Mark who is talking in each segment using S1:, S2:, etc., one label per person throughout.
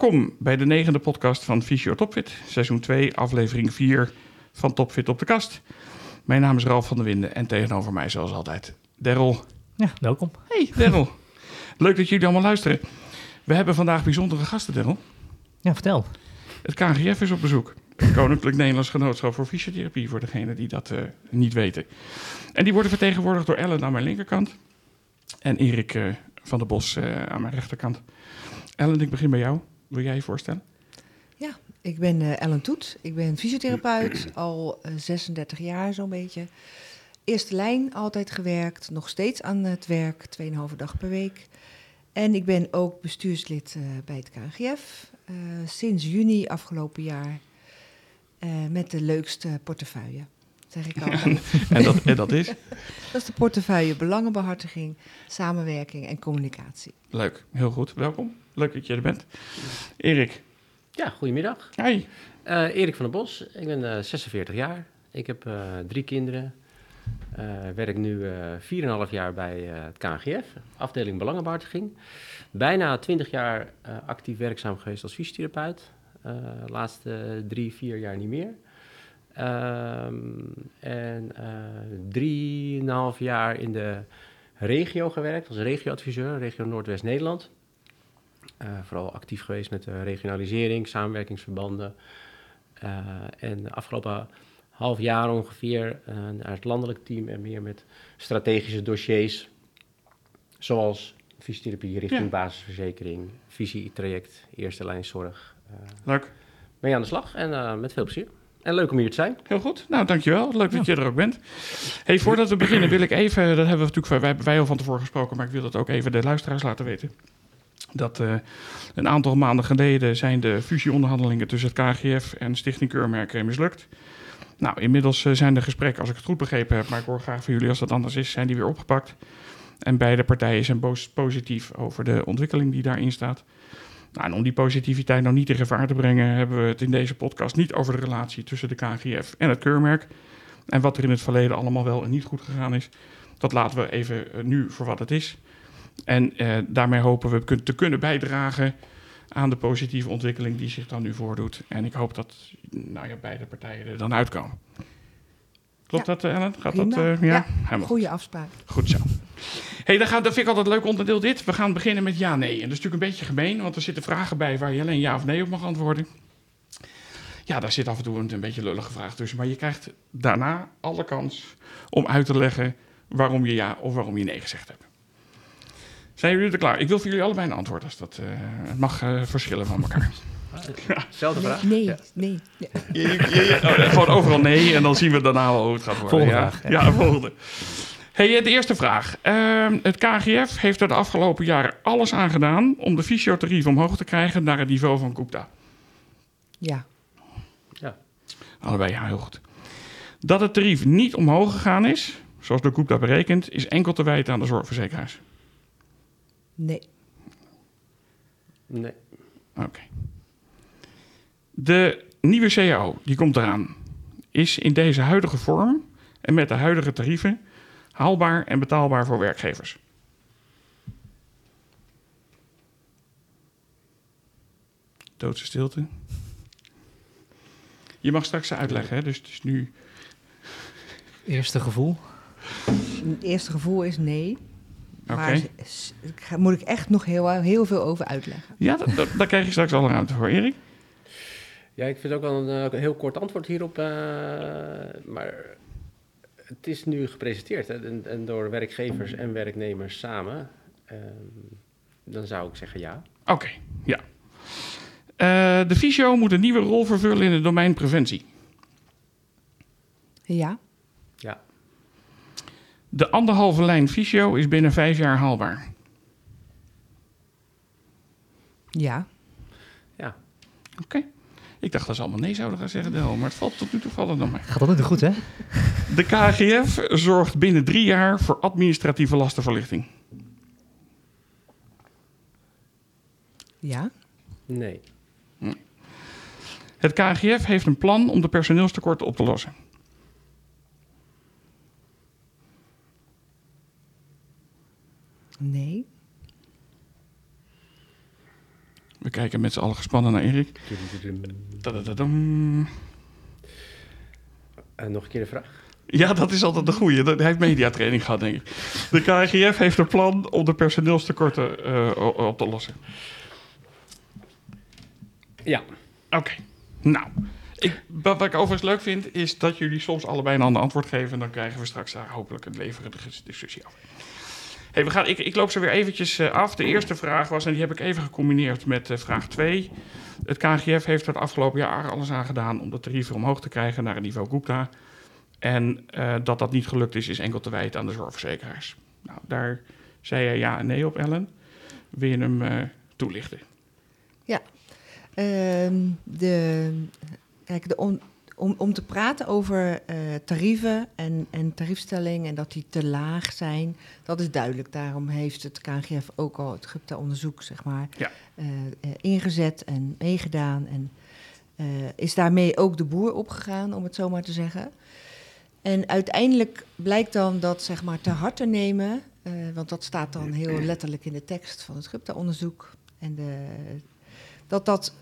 S1: Welkom bij de negende podcast van Fysio Topfit, seizoen 2, aflevering 4 van Topfit op de kast. Mijn naam is Ralf van der Winden en tegenover mij zoals altijd Daryl.
S2: Ja, welkom.
S1: Hey Daryl, leuk dat jullie allemaal luisteren. We hebben vandaag bijzondere gasten Daryl.
S2: Ja, vertel.
S1: Het KNGF is op bezoek. Het Koninklijk Nederlands Genootschap voor Fysiotherapie, voor degenen die dat uh, niet weten. En die worden vertegenwoordigd door Ellen aan mijn linkerkant en Erik uh, van der Bos uh, aan mijn rechterkant. Ellen, ik begin bij jou. Wil jij je voorstellen?
S3: Ja, ik ben uh, Ellen Toet. Ik ben fysiotherapeut, al uh, 36 jaar zo'n beetje. Eerste lijn altijd gewerkt, nog steeds aan het werk, 2,5 dag per week. En ik ben ook bestuurslid uh, bij het KNGF. sinds juni afgelopen jaar met de leukste portefeuille. Zeg ik al.
S1: en, dat, en dat is?
S3: Dat is de portefeuille belangenbehartiging, samenwerking en communicatie.
S1: Leuk, heel goed. Welkom. Leuk dat je er bent. Erik.
S4: Ja, goedemiddag.
S1: Hi.
S4: Uh, Erik van der Bos, ik ben uh, 46 jaar. Ik heb uh, drie kinderen. werk nu 4,5 jaar bij het KNGF, afdeling Belangenbehartiging. Bijna 20 jaar actief werkzaam geweest als fysiotherapeut. laatste drie, vier jaar niet meer. Um, en drieënhalf jaar in de regio gewerkt als regioadviseur, regio Noordwest-Nederland. Uh, vooral actief geweest met de regionalisering, samenwerkingsverbanden. Uh, en de afgelopen half jaar ongeveer uh, naar het landelijk team en meer met strategische dossiers. Zoals fysiotherapie richting ja. basisverzekering, visie-traject, eerste lijn zorg.
S1: Leuk.
S4: Ben je aan de slag en met veel plezier. En leuk om hier te zijn.
S1: Heel goed. Nou, dankjewel. Leuk dat je er ook bent. Hey, voordat we beginnen wil ik even, dat hebben we natuurlijk wij, wij al van tevoren gesproken, maar ik wil dat ook even de luisteraars laten weten dat uh, een aantal maanden geleden zijn de fusieonderhandelingen tussen het KGF en Stichting Keurmerken mislukt. Nou, inmiddels uh, zijn de gesprekken, als ik het goed begrepen heb, maar ik hoor graag van jullie als dat anders is, zijn die weer opgepakt. En beide partijen zijn positief over de ontwikkeling die daarin staat. Nou, om die positiviteit nou niet in gevaar te brengen, hebben we het in deze podcast niet over de relatie tussen de KGF en het keurmerk. En wat er in het verleden allemaal wel en niet goed gegaan is. Dat laten we even uh, nu voor wat het is. En uh, daarmee hopen we te kunnen bijdragen aan de positieve ontwikkeling die zich dan nu voordoet. En ik hoop dat nou ja, beide partijen er dan uitkomen. Klopt
S3: ja,
S1: dat, Ellen? Gaat
S3: prima.
S1: dat? Uh,
S3: ja, ja goede afspraak.
S1: Goed zo. hey, dan dat vind ik altijd een leuk onderdeel dit. We gaan beginnen met ja-nee. En dat is natuurlijk een beetje gemeen, want er zitten vragen bij waar je alleen ja of nee op mag antwoorden. Ja, daar zit af en toe een, een beetje lullige vraag tussen. Maar je krijgt daarna alle kans om uit te leggen waarom je ja of waarom je nee gezegd hebt. Zijn jullie er klaar? Ik wil voor jullie allebei een antwoord. Als dat, uh, het mag uh, verschillen van elkaar.
S4: Zelfde vraag?
S3: Nee, ja. nee.
S1: Ja. Je, je, oh, gewoon overal nee en dan zien we daarna wel hoe het gaat worden.
S2: Volgende
S1: ja.
S2: vraag.
S1: Ja, volgende. Hey, de eerste vraag. Uh, het KGF heeft er de afgelopen jaren alles aan gedaan om de fysiotarief omhoog te krijgen naar het niveau van Gupta.
S3: Ja.
S4: Ja.
S1: Allebei ja, heel goed. Dat het tarief niet omhoog gegaan is, zoals de Gupta berekent, is enkel te wijten aan de zorgverzekeraars.
S3: Nee.
S4: Nee.
S1: Oké. Okay. De nieuwe CAO, die komt eraan, is in deze huidige vorm en met de huidige tarieven haalbaar en betaalbaar voor werkgevers. Doodse stilte. Je mag straks uitleggen, hè? dus het is nu.
S2: Eerste gevoel?
S3: Het eerste gevoel is nee. Maar daar moet ik echt nog heel, heel veel over uitleggen.
S1: Ja, dat, dat, daar krijg je straks alle ruimte voor, Erik.
S4: Ja, ik vind ook wel een, een heel kort antwoord hierop. Uh, maar het is nu gepresenteerd hè, en, en, door werkgevers en werknemers samen. Uh, dan zou ik zeggen ja.
S1: Oké, okay, ja. Uh, de fysio moet een nieuwe rol vervullen in het domein preventie.
S3: Ja.
S4: Ja.
S1: De anderhalve lijn fysio is binnen vijf jaar haalbaar.
S3: Ja.
S4: Ja.
S1: Oké. Okay. Ik dacht dat ze allemaal nee zouden gaan zeggen, Del, maar het valt tot nu toe valt het nog mee.
S2: Gaat dat nu goed, hè?
S1: De KGF zorgt binnen drie jaar voor administratieve lastenverlichting.
S3: Ja.
S4: Nee.
S1: nee. Het KGF heeft een plan om de personeelstekorten op te lossen.
S3: Nee.
S1: We kijken met z'n allen gespannen naar Erik.
S4: Eh, nog een keer de vraag.
S1: Ja, dat is altijd de goeie. Dat- Hij heeft mediatraining gehad, denk ik. De KGF heeft een plan om de personeelstekorten eh, op te lossen.
S4: Ja.
S1: Oké, nou. Ik, wat, wat ik overigens leuk vind, is dat jullie soms allebei een ander antwoord geven. En dan krijgen we straks daar hopelijk een levendige discussie over. Hey, we gaan, ik, ik loop ze weer eventjes eh, af. De eerste vraag was, en die heb ik even gecombineerd met eh, vraag 2. Het KGF heeft er het afgelopen jaar alles aan gedaan om de tarieven omhoog te krijgen naar het niveau Gupta. En eh, dat dat niet gelukt is, is enkel te wijten aan de zorgverzekeraars. Nou, daar zei je ja en nee op, Ellen. Wil je hem toelichten?
S3: Ehm, de, kijk, de om, om, om te praten over eh, tarieven en, en tariefstelling en dat die te laag zijn, dat is duidelijk. Daarom heeft het KNGF ook al het GUPTA-onderzoek zeg maar,
S1: Ja.
S3: eh, eh, ingezet en meegedaan. En is daarmee ook de boer opgegaan, om het zo maar te zeggen. En uiteindelijk blijkt dan dat zeg maar, te hard te nemen, want dat staat dan heel letterlijk in de tekst van het GUPTA-onderzoek. En de, dat dat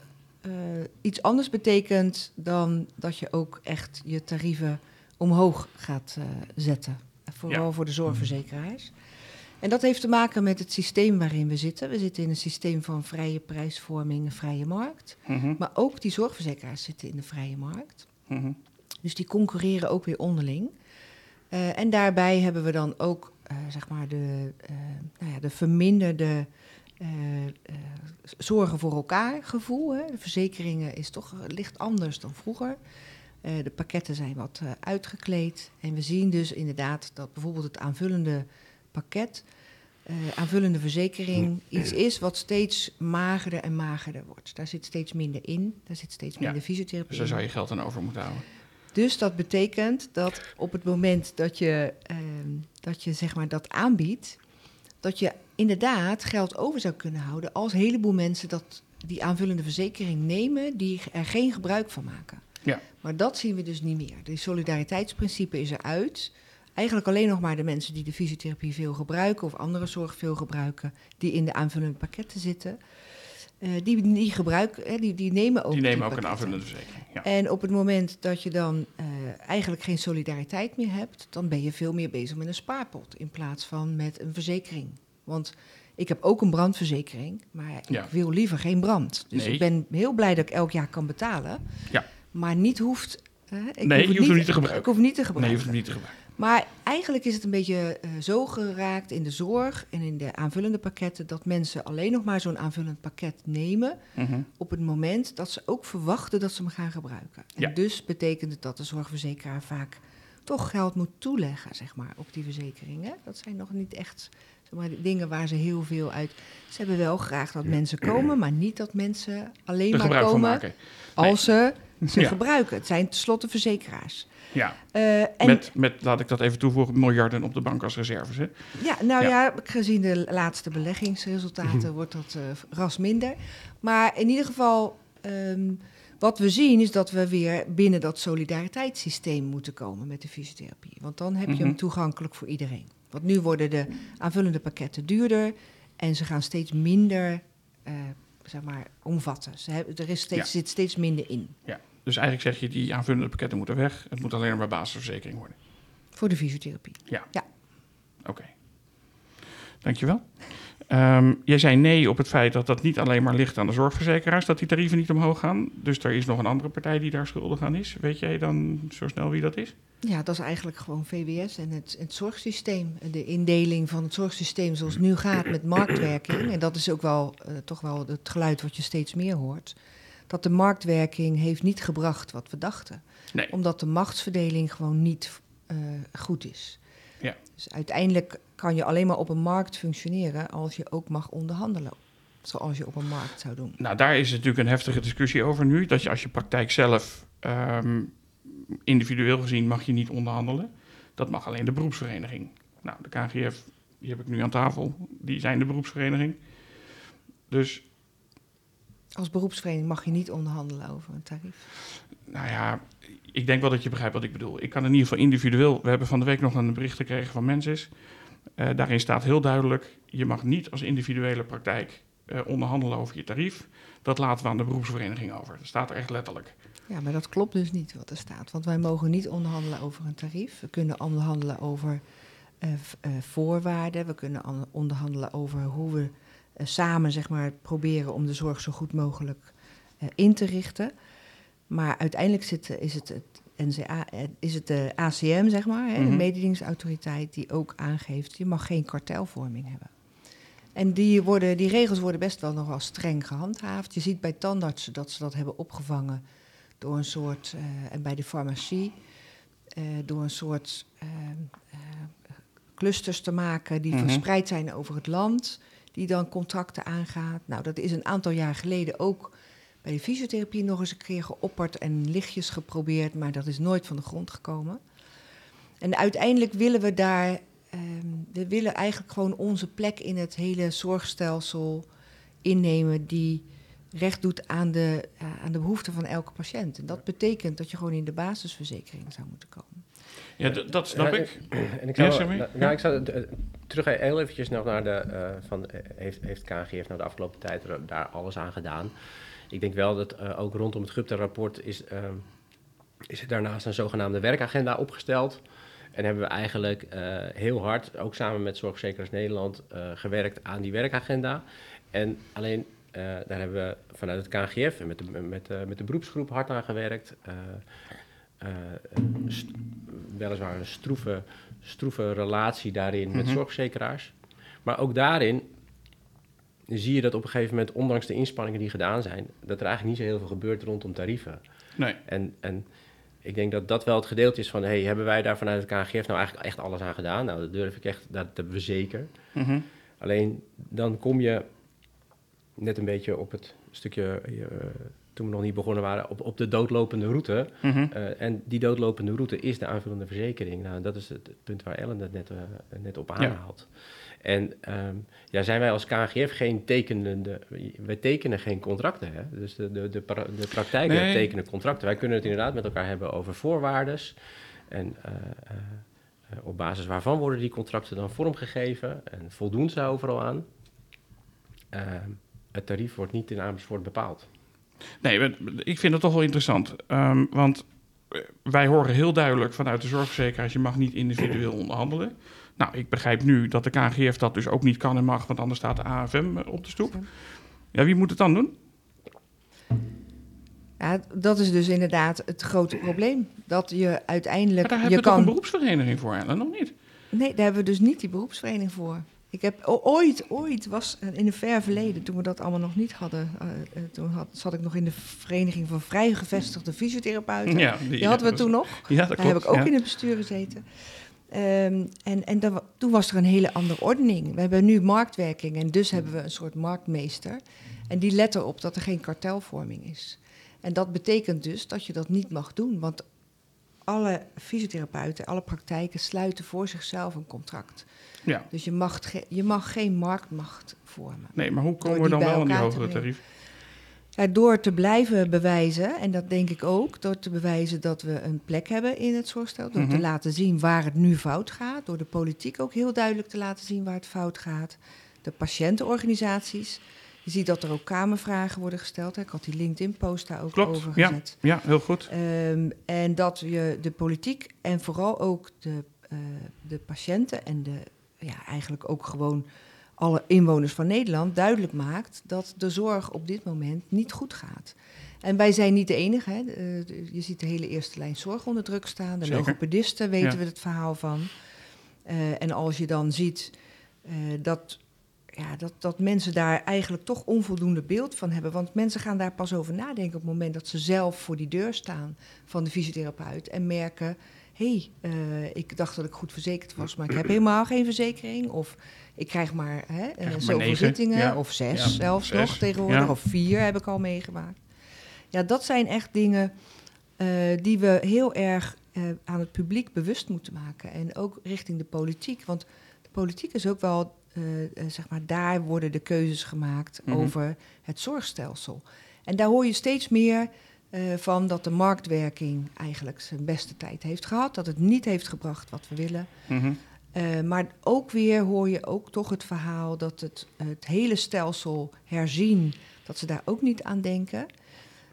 S3: eh, iets anders betekent dan dat je ook echt je tarieven omhoog gaat eh, zetten. Vooral voor de zorgverzekeraars. En dat heeft te maken met het systeem waarin we zitten. We zitten in een systeem van vrije prijsvorming, vrije markt.
S1: Mhm,
S3: Maar ook die zorgverzekeraars zitten in de vrije markt.
S1: mhm.
S3: Dus die concurreren ook weer onderling. Eh, en daarbij hebben we dan ook eh, zeg maar de, eh, nou ja, de verminderde eh, eh, zorgen voor elkaar gevoel. Hè. De verzekeringen is toch licht anders dan vroeger. Eh, de pakketten zijn wat uitgekleed. En we zien dus inderdaad dat bijvoorbeeld het aanvullende pakket, aanvullende verzekering, iets is wat steeds magerder en magerder wordt. Daar zit steeds minder in. Daar zit steeds
S1: Ja.
S3: minder fysiotherapie
S1: Dus daar zou je geld aan over moeten houden.
S3: Dus dat betekent dat op het moment dat je, ehm, dat, je zeg maar dat aanbiedt, dat je inderdaad geld over zou kunnen houden als een heleboel mensen dat, die aanvullende verzekering nemen, die er geen gebruik van maken.
S1: Ja.
S3: Maar dat zien we dus niet meer. De solidariteitsprincipe is eruit. Eigenlijk alleen nog maar de mensen die de fysiotherapie veel gebruiken of andere zorg veel gebruiken, die in de aanvullende pakketten zitten. eh, die, die, gebruiken, hè, die, die nemen ook
S1: Die nemen ook een aanvullende verzekering. Ja.
S3: En op het moment dat je dan eh, eigenlijk geen solidariteit meer hebt, dan ben je veel meer bezig met een spaarpot in plaats van met een verzekering. Want ik heb ook een brandverzekering, maar
S1: Ja.
S3: ik wil liever geen brand. Dus
S1: Nee.
S3: ik ben heel blij dat ik elk jaar kan betalen,
S1: Ja.
S3: maar niet hoeft. ik
S1: Nee, je
S3: het
S1: hoeft hem niet te gebruiken.
S3: Ik hoef niet te
S1: Nee, je
S3: gebruiken.
S1: hoeft hem niet te gebruiken.
S3: Maar eigenlijk is het een beetje eh, zo geraakt in de zorg en in de aanvullende pakketten dat mensen alleen nog maar zo'n aanvullend pakket nemen
S1: Mhm.
S3: op het moment dat ze ook verwachten dat ze hem gaan gebruiken. En
S1: Ja.
S3: dus betekent het dat de zorgverzekeraar vaak toch geld moet toeleggen, zeg maar, op die verzekeringen. Dat zijn nog niet echt maar, dingen waar ze heel veel uit... Ze hebben wel graag dat mensen komen, maar niet dat mensen alleen maar komen als ze ze
S1: Ja.
S3: gebruiken. Het zijn tenslotte verzekeraars.
S1: Ja,
S3: Eh, en
S1: met, met, laat ik dat even toevoegen, miljarden op de bank als reserves. Hè?
S3: Ja, nou
S1: Ja.
S3: ja, gezien de laatste beleggingsresultaten wordt dat eh, ras minder. Maar in ieder geval, ehm, wat we zien is dat we weer binnen dat solidariteitssysteem moeten komen met de fysiotherapie. Want dan heb je
S1: Mhm.
S3: hem toegankelijk voor iedereen. Want nu worden de aanvullende pakketten duurder en ze gaan steeds minder, eh, zeg maar, omvatten. Ze hebben, er is steeds,
S1: Ja.
S3: zit steeds minder in
S1: Ja. Dus eigenlijk zeg je, die aanvullende pakketten moeten weg. Het moet alleen maar basisverzekering worden.
S3: voor de fysiotherapie.
S1: Oké. Dankjewel. Ehm jij zei nee op het feit dat dat niet alleen maar ligt aan de zorgverzekeraars, dat die tarieven niet omhoog gaan. Dus er is nog een andere partij die daar schuldig aan is. Weet jij dan zo snel wie dat is?
S3: Ja, dat is eigenlijk gewoon VWS en het, het zorgsysteem. De indeling van het zorgsysteem zoals het nu gaat met marktwerking. En dat is ook wel eh, toch wel het geluid wat je steeds meer hoort. Dat de marktwerking heeft niet gebracht wat we dachten.
S1: Nee.
S3: Omdat de machtsverdeling gewoon niet eh, goed is.
S1: Ja.
S3: Dus uiteindelijk kan je alleen maar op een markt functioneren als je ook mag onderhandelen. Zoals je op een markt zou doen.
S1: Nou, daar is natuurlijk een heftige discussie over nu. Dat je als je praktijk zelf ehm, individueel gezien mag je niet onderhandelen. Dat mag alleen de beroepsvereniging. Nou, de KGF, die heb ik nu aan tafel, die zijn de beroepsvereniging. Dus,
S3: Als beroepsvereniging mag je niet onderhandelen over een tarief.
S1: nou ja, ik denk wel dat je begrijpt wat ik bedoel. Ik kan in ieder geval individueel... We hebben van de week nog een bericht gekregen van Mensis. Eh daarin staat heel duidelijk... je mag niet als individuele praktijk... eh, onderhandelen over je tarief. Dat laten we aan de beroepsvereniging over. Dat staat er echt letterlijk.
S3: Ja, maar dat klopt dus niet wat er staat. Want wij mogen niet onderhandelen over een tarief. We kunnen onderhandelen over eh, voorwaarden. We kunnen an- onderhandelen over hoe we samen zeg maar, proberen om de zorg zo goed mogelijk in te richten. Maar uiteindelijk zit, is het NCA, eh, is het de ACM, zeg maar, hè,
S1: Mhm.
S3: de mededingingsautoriteit, die ook aangeeft, je mag geen kartelvorming hebben. En die, worden, die regels worden best wel nogal streng gehandhaafd. Je ziet bij tandartsen dat ze dat hebben opgevangen door een soort, eh, en bij de farmacie, eh, door een soort clusters te maken die
S1: Mhm.
S3: verspreid zijn over het land, die dan contracten aangaat. Nou, dat is een aantal jaar geleden ook bij de fysiotherapie nog eens een keer geopperd en lichtjes geprobeerd, maar dat is nooit van de grond gekomen. En uiteindelijk willen we daar, ehm, we willen eigenlijk gewoon onze plek in het hele zorgstelsel innemen die recht doet aan de, eh, aan de behoeften van elke patiënt. En dat betekent dat je gewoon in de basisverzekering zou moeten komen.
S1: Ja, dat snap
S4: Ja,
S1: ik.
S4: En ik
S1: Ja,
S4: zou,
S1: Sammy?
S4: nou,
S1: Ja.
S4: nou, ik zou terug heel eventjes nog naar de, eh, van, eh, heeft, heeft KNGF nou de afgelopen tijd daar alles aan gedaan? Ik denk wel dat eh, ook rondom het Gupta-rapport is, ehm, is er daarnaast een zogenaamde werkagenda opgesteld. En hebben we eigenlijk eh, heel hard, ook samen met Zorgverzekeraars Nederland, eh, gewerkt aan die werkagenda. En alleen daar hebben we vanuit het KNGF en met de, met, met de beroepsgroep hard aan gewerkt. Weliswaar een stroeve, stroeve relatie daarin met
S1: Mhm.
S4: zorgverzekeraars. Maar ook daarin zie je dat op een gegeven moment, ondanks de inspanningen die gedaan zijn, dat er eigenlijk niet zo heel veel gebeurt rondom tarieven.
S1: Nee.
S4: En, en ik denk dat dat wel het gedeelte is van, hey, hebben wij daar vanuit het KNGF nou eigenlijk echt alles aan gedaan? Nou, dat durf ik echt, dat hebben we zeker.
S1: Mhm.
S4: Alleen dan kom je net een beetje op het stukje, eh, toen we nog niet begonnen waren, op, op de doodlopende route.
S1: Mhm.
S4: Eh, en die doodlopende route is de aanvullende verzekering. Nou, dat is het, punt waar Ellen het net, eh, net op aanhaalt. En ehm, ja, zijn wij als KNGF geen tekenende... Wij tekenen geen contracten, hè? Dus de, de, de, pra- de praktijken
S1: Nee.
S4: tekenen contracten. Wij kunnen het inderdaad met elkaar hebben over voorwaardes. En eh, eh, op basis waarvan worden die contracten dan vormgegeven? En voldoen ze overal aan? Ehm, het tarief wordt niet in Amersfoort bepaald.
S1: Nee, ik vind het toch wel interessant. Ehm, want eh, wij horen heel duidelijk vanuit de zorgverzekeraars... je mag niet individueel onderhandelen. Nou, ik begrijp nu dat de KNGF dat dus ook niet kan en mag... want anders staat de AFM op de stoep. Ja, wie moet het dan doen?
S3: Ja, dat is dus inderdaad het grote probleem. Dat je
S1: Maar
S3: uiteindelijk.
S1: daar
S3: je kan,
S1: een beroepsvereniging voor, Ellen, nog niet?
S3: Nee, daar hebben we dus niet die beroepsvereniging voor. Ik heb ooit, ooit was eh, in een ver verleden, toen we dat allemaal nog niet hadden, eh, eh, toen had, zat ik nog in de vereniging van vrij gevestigde fysiotherapeuten.
S1: Ja,
S3: die hadden we toen nog.
S1: Ja, dat
S3: Daar
S1: klopt.
S3: heb ik ook
S1: ja.
S3: in het bestuur gezeten. Ehm, en en dat toen was er een hele andere ordening. We hebben nu marktwerking en dus hebben we een soort marktmeester. En die let erop dat er geen kartelvorming is. En dat betekent dus dat je dat niet mag doen. Want alle fysiotherapeuten, alle praktijken sluiten voor zichzelf een contract.
S1: Ja.
S3: Dus je mag, je mag geen marktmacht vormen.
S1: Nee, maar hoe komen we dan wel aan die hogere tarief?
S3: Ja, door te blijven bewijzen, en dat denk ik ook, door te bewijzen dat we een plek hebben in het zorgstelsel, door
S1: Mhm.
S3: te laten zien waar het nu fout gaat, door de politiek ook heel duidelijk te laten zien waar het fout gaat, de patiëntenorganisaties. Je ziet dat er ook kamervragen worden gesteld. hè. Ik had die LinkedIn-post daar ook
S1: Klopt,
S3: over
S1: ja.
S3: gezet.
S1: Ja, heel goed.
S3: Ehm, en dat je de politiek en vooral ook de, eh, de patiënten en de, ja, eigenlijk ook gewoon alle inwoners van Nederland duidelijk maakt dat de zorg op dit moment niet goed gaat. En wij zijn niet de enige. Hè. Je ziet de hele eerste lijn zorg onder druk staan. De logopedisten weten
S1: Ja.
S3: we het verhaal van. Eh, en als je dan ziet eh, dat, ja, dat, dat mensen daar eigenlijk toch onvoldoende beeld van hebben. Want mensen gaan daar pas over nadenken op het moment dat ze zelf voor die deur staan van de fysiotherapeut en merken. Hé, hey, eh, ik dacht dat ik goed verzekerd was, maar ik heb helemaal geen verzekering. Of ik krijg maar, hè, eh, zoveel zittingen,
S1: ja.
S3: of zes
S1: Ja,
S3: zelfs
S1: zes,
S3: nog tegenwoordig,
S1: ja.
S3: of vier heb ik al meegemaakt. Ja, dat zijn echt dingen eh, die we heel erg aan het publiek bewust moeten maken. En ook richting de politiek. Want de politiek is ook wel, zeg maar, daar worden de keuzes gemaakt
S1: Mhm.
S3: over het zorgstelsel. En daar hoor je steeds meer eh, van dat de marktwerking eigenlijk zijn beste tijd heeft gehad. Dat het niet heeft gebracht wat we willen.
S1: Mhm.
S3: Eh, maar ook weer hoor je ook toch het verhaal dat het, het hele stelsel herzien, dat ze daar ook niet aan denken.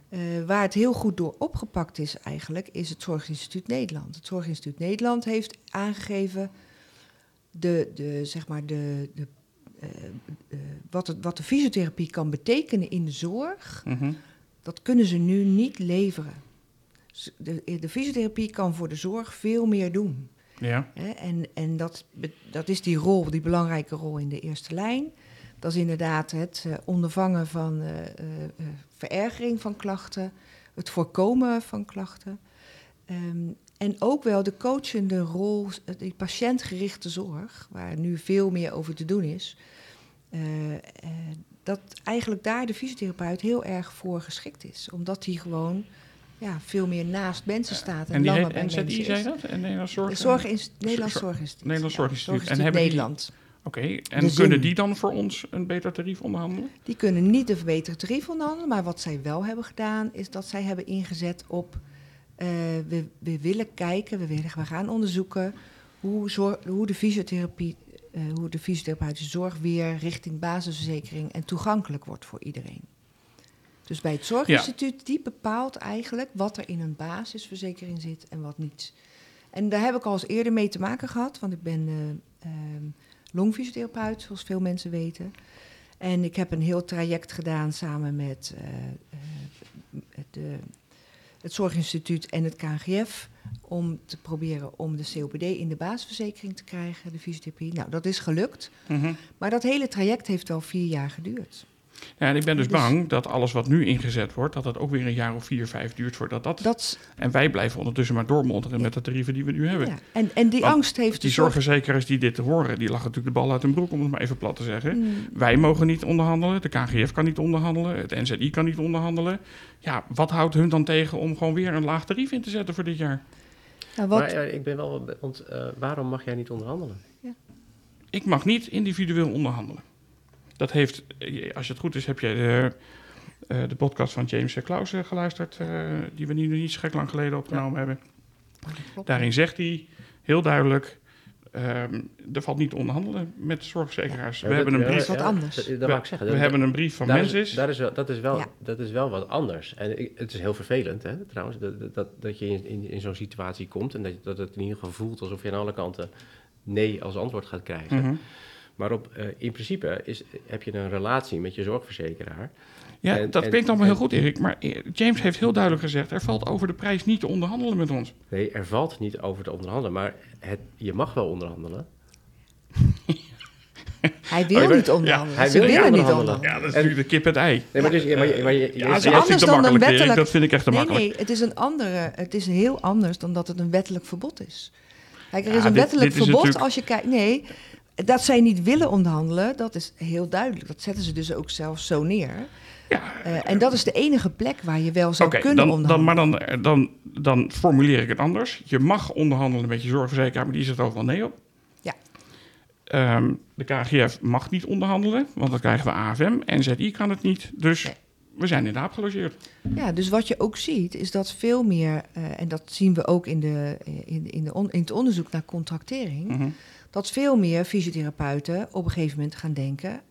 S3: Eh, waar het heel goed door opgepakt is eigenlijk, is het Zorginstituut Nederland. Het Zorginstituut Nederland heeft aangegeven de, de, zeg maar de, de, wat, het, wat de fysiotherapie kan betekenen in de zorg,
S1: Mhm.
S3: Dat kunnen ze nu niet leveren. De, de fysiotherapie kan voor de zorg veel meer doen.
S1: Ja.
S3: En, en dat, dat is die rol, die belangrijke rol in de eerste lijn. Dat is inderdaad het eh, ondervangen van eh, eh, verergering van klachten, het voorkomen van klachten. Ehm, en ook wel de coachende rol, die patiëntgerichte zorg, waar nu veel meer over te doen is. eh, dat eigenlijk daar de fysiotherapeut heel erg voor geschikt is. Omdat hij gewoon ja, veel meer naast mensen staat en,
S1: En die
S3: langer
S1: heet
S3: bij
S1: NZI, zei dat? En Nederlands Zorg?
S3: Zorg Nederlands
S1: Zorg-
S3: Zorginstituut.
S1: Nederlands
S3: ja,
S1: Zorginstituut. En hebben
S3: Nederland.
S1: Oké, en kunnen die dan voor ons een beter tarief onderhandelen?
S3: Die kunnen niet de verbeterde tarief onderhandelen, maar wat zij wel hebben gedaan, is dat zij hebben ingezet op. eh, we, we willen kijken, we, willen, we gaan onderzoeken hoe, zor- hoe de fysiotherapie, eh, hoe de fysiotherapeutische zorg weer richting basisverzekering en toegankelijk wordt voor iedereen. Dus bij het Zorginstituut, die bepaalt eigenlijk wat er in een basisverzekering zit en wat niet. En daar heb ik al eens eerder mee te maken gehad, want ik ben ehm, longfysiotherapeut, zoals veel mensen weten. En ik heb een heel traject gedaan samen met eh, eh, het, het Zorginstituut en het KNGF om te proberen om de COPD in de basisverzekering te krijgen, de fysiotherapie. Nou, dat is gelukt,
S1: Mhm.
S3: maar dat hele traject heeft wel vier jaar geduurd.
S1: Ja, en ik ben dus
S3: Dus-
S1: bang dat alles wat nu ingezet wordt, dat dat ook weer een jaar of vier, vijf duurt voordat dat...
S3: Dat,
S1: En wij blijven ondertussen maar doormonteren met de tarieven die we nu hebben.
S3: ja. en, en die
S1: Want
S3: angst heeft
S1: Die zorgverzekeraars die dit horen, die lachen natuurlijk de bal uit hun broek, om het maar even plat te zeggen.
S3: Mm,
S1: Wij mogen niet onderhandelen, de KGF kan niet onderhandelen, het NZI kan niet onderhandelen. Ja, wat houdt hun dan tegen om gewoon weer een laag tarief in te zetten voor dit jaar?
S3: Nou, wat,
S4: Maar eh, ik ben wel... Want eh, waarom mag jij niet onderhandelen?
S1: Ik mag niet individueel onderhandelen. Dat heeft, eh, als het goed is, heb jij de, eh, de podcast van James Klaus geluisterd, eh, die we nu niet zo gek lang geleden opgenomen hebben. Daarin zegt hij heel duidelijk, ehm, er valt niet te onderhandelen met zorgverzekeraars. we
S4: Ja,
S1: hebben
S4: dat-
S1: een brief,
S3: dat is wat anders.
S4: Dat, dat ik zeggen.
S1: we
S4: Dat-
S1: hebben een brief van
S4: daar
S1: Mensis.
S4: Is, daar is wel, dat, is wel,
S3: Ja.
S4: dat is wel wat anders. En ik- het is heel vervelend, hè, trouwens, dat, dat- dat, dat je in, in, in zo'n situatie komt en dat, dat het in ieder geval voelt alsof je aan alle kanten nee als antwoord gaat krijgen.
S1: Mhm.
S4: Maar op, eh, in principe is, heb je een relatie met je zorgverzekeraar.
S1: Ja,
S4: En-
S1: dat
S4: en-
S1: klinkt allemaal heel goed, Erik. Maar eh, James heeft heel duidelijk gezegd: er valt over de prijs niet te onderhandelen met ons.
S4: Nee, er valt niet over te onderhandelen, maar het, je mag wel onderhandelen.
S3: Hij wil
S4: Oh,
S3: niet onderhandelen.
S4: ja, hij
S3: Ze
S4: wil niet
S3: willen niet
S4: onderhandelen.
S3: onderhandelen.
S1: Ja, dat is
S4: En-
S1: natuurlijk de kip en het ei.
S4: Nee, maar, dus, maar, je- maar je, je-
S1: Ja,
S4: je-
S1: dat
S3: is
S1: vind ik
S3: anders dan een wettelijk-
S1: Dat vind ik echt te
S3: Nee,
S1: makkelijk.
S3: nee, het is een andere. Het is heel anders dan dat het een wettelijk verbod is. Kijk, er
S1: Ja,
S3: is een
S1: dit-
S3: wettelijk
S1: dit is
S3: verbod
S1: natuurlijk-
S3: als je kijkt. Nee, dat zij niet willen onderhandelen, dat is heel duidelijk. Dat zetten ze dus ook zelfs zo neer.
S1: Ja,
S3: Eh, en dat is de enige plek waar je wel zou kunnen
S1: dan, dan,
S3: onderhandelen.
S1: maar dan, dan, dan formuleer ik het anders. Je mag onderhandelen met je zorgverzekeraar, maar die zegt overal nee op.
S3: Ja.
S1: Ehm, de KGF mag niet onderhandelen, want dan krijgen we AFM. NZI kan het niet, dus
S3: Nee.
S1: we zijn in de aap gelogeerd.
S3: Ja, dus wat je ook ziet, is dat veel meer, eh, en dat zien we ook in, de, in, in, de on- in het onderzoek naar contractering,
S1: Mhm.
S3: Dat veel meer fysiotherapeuten op een gegeven moment gaan denken: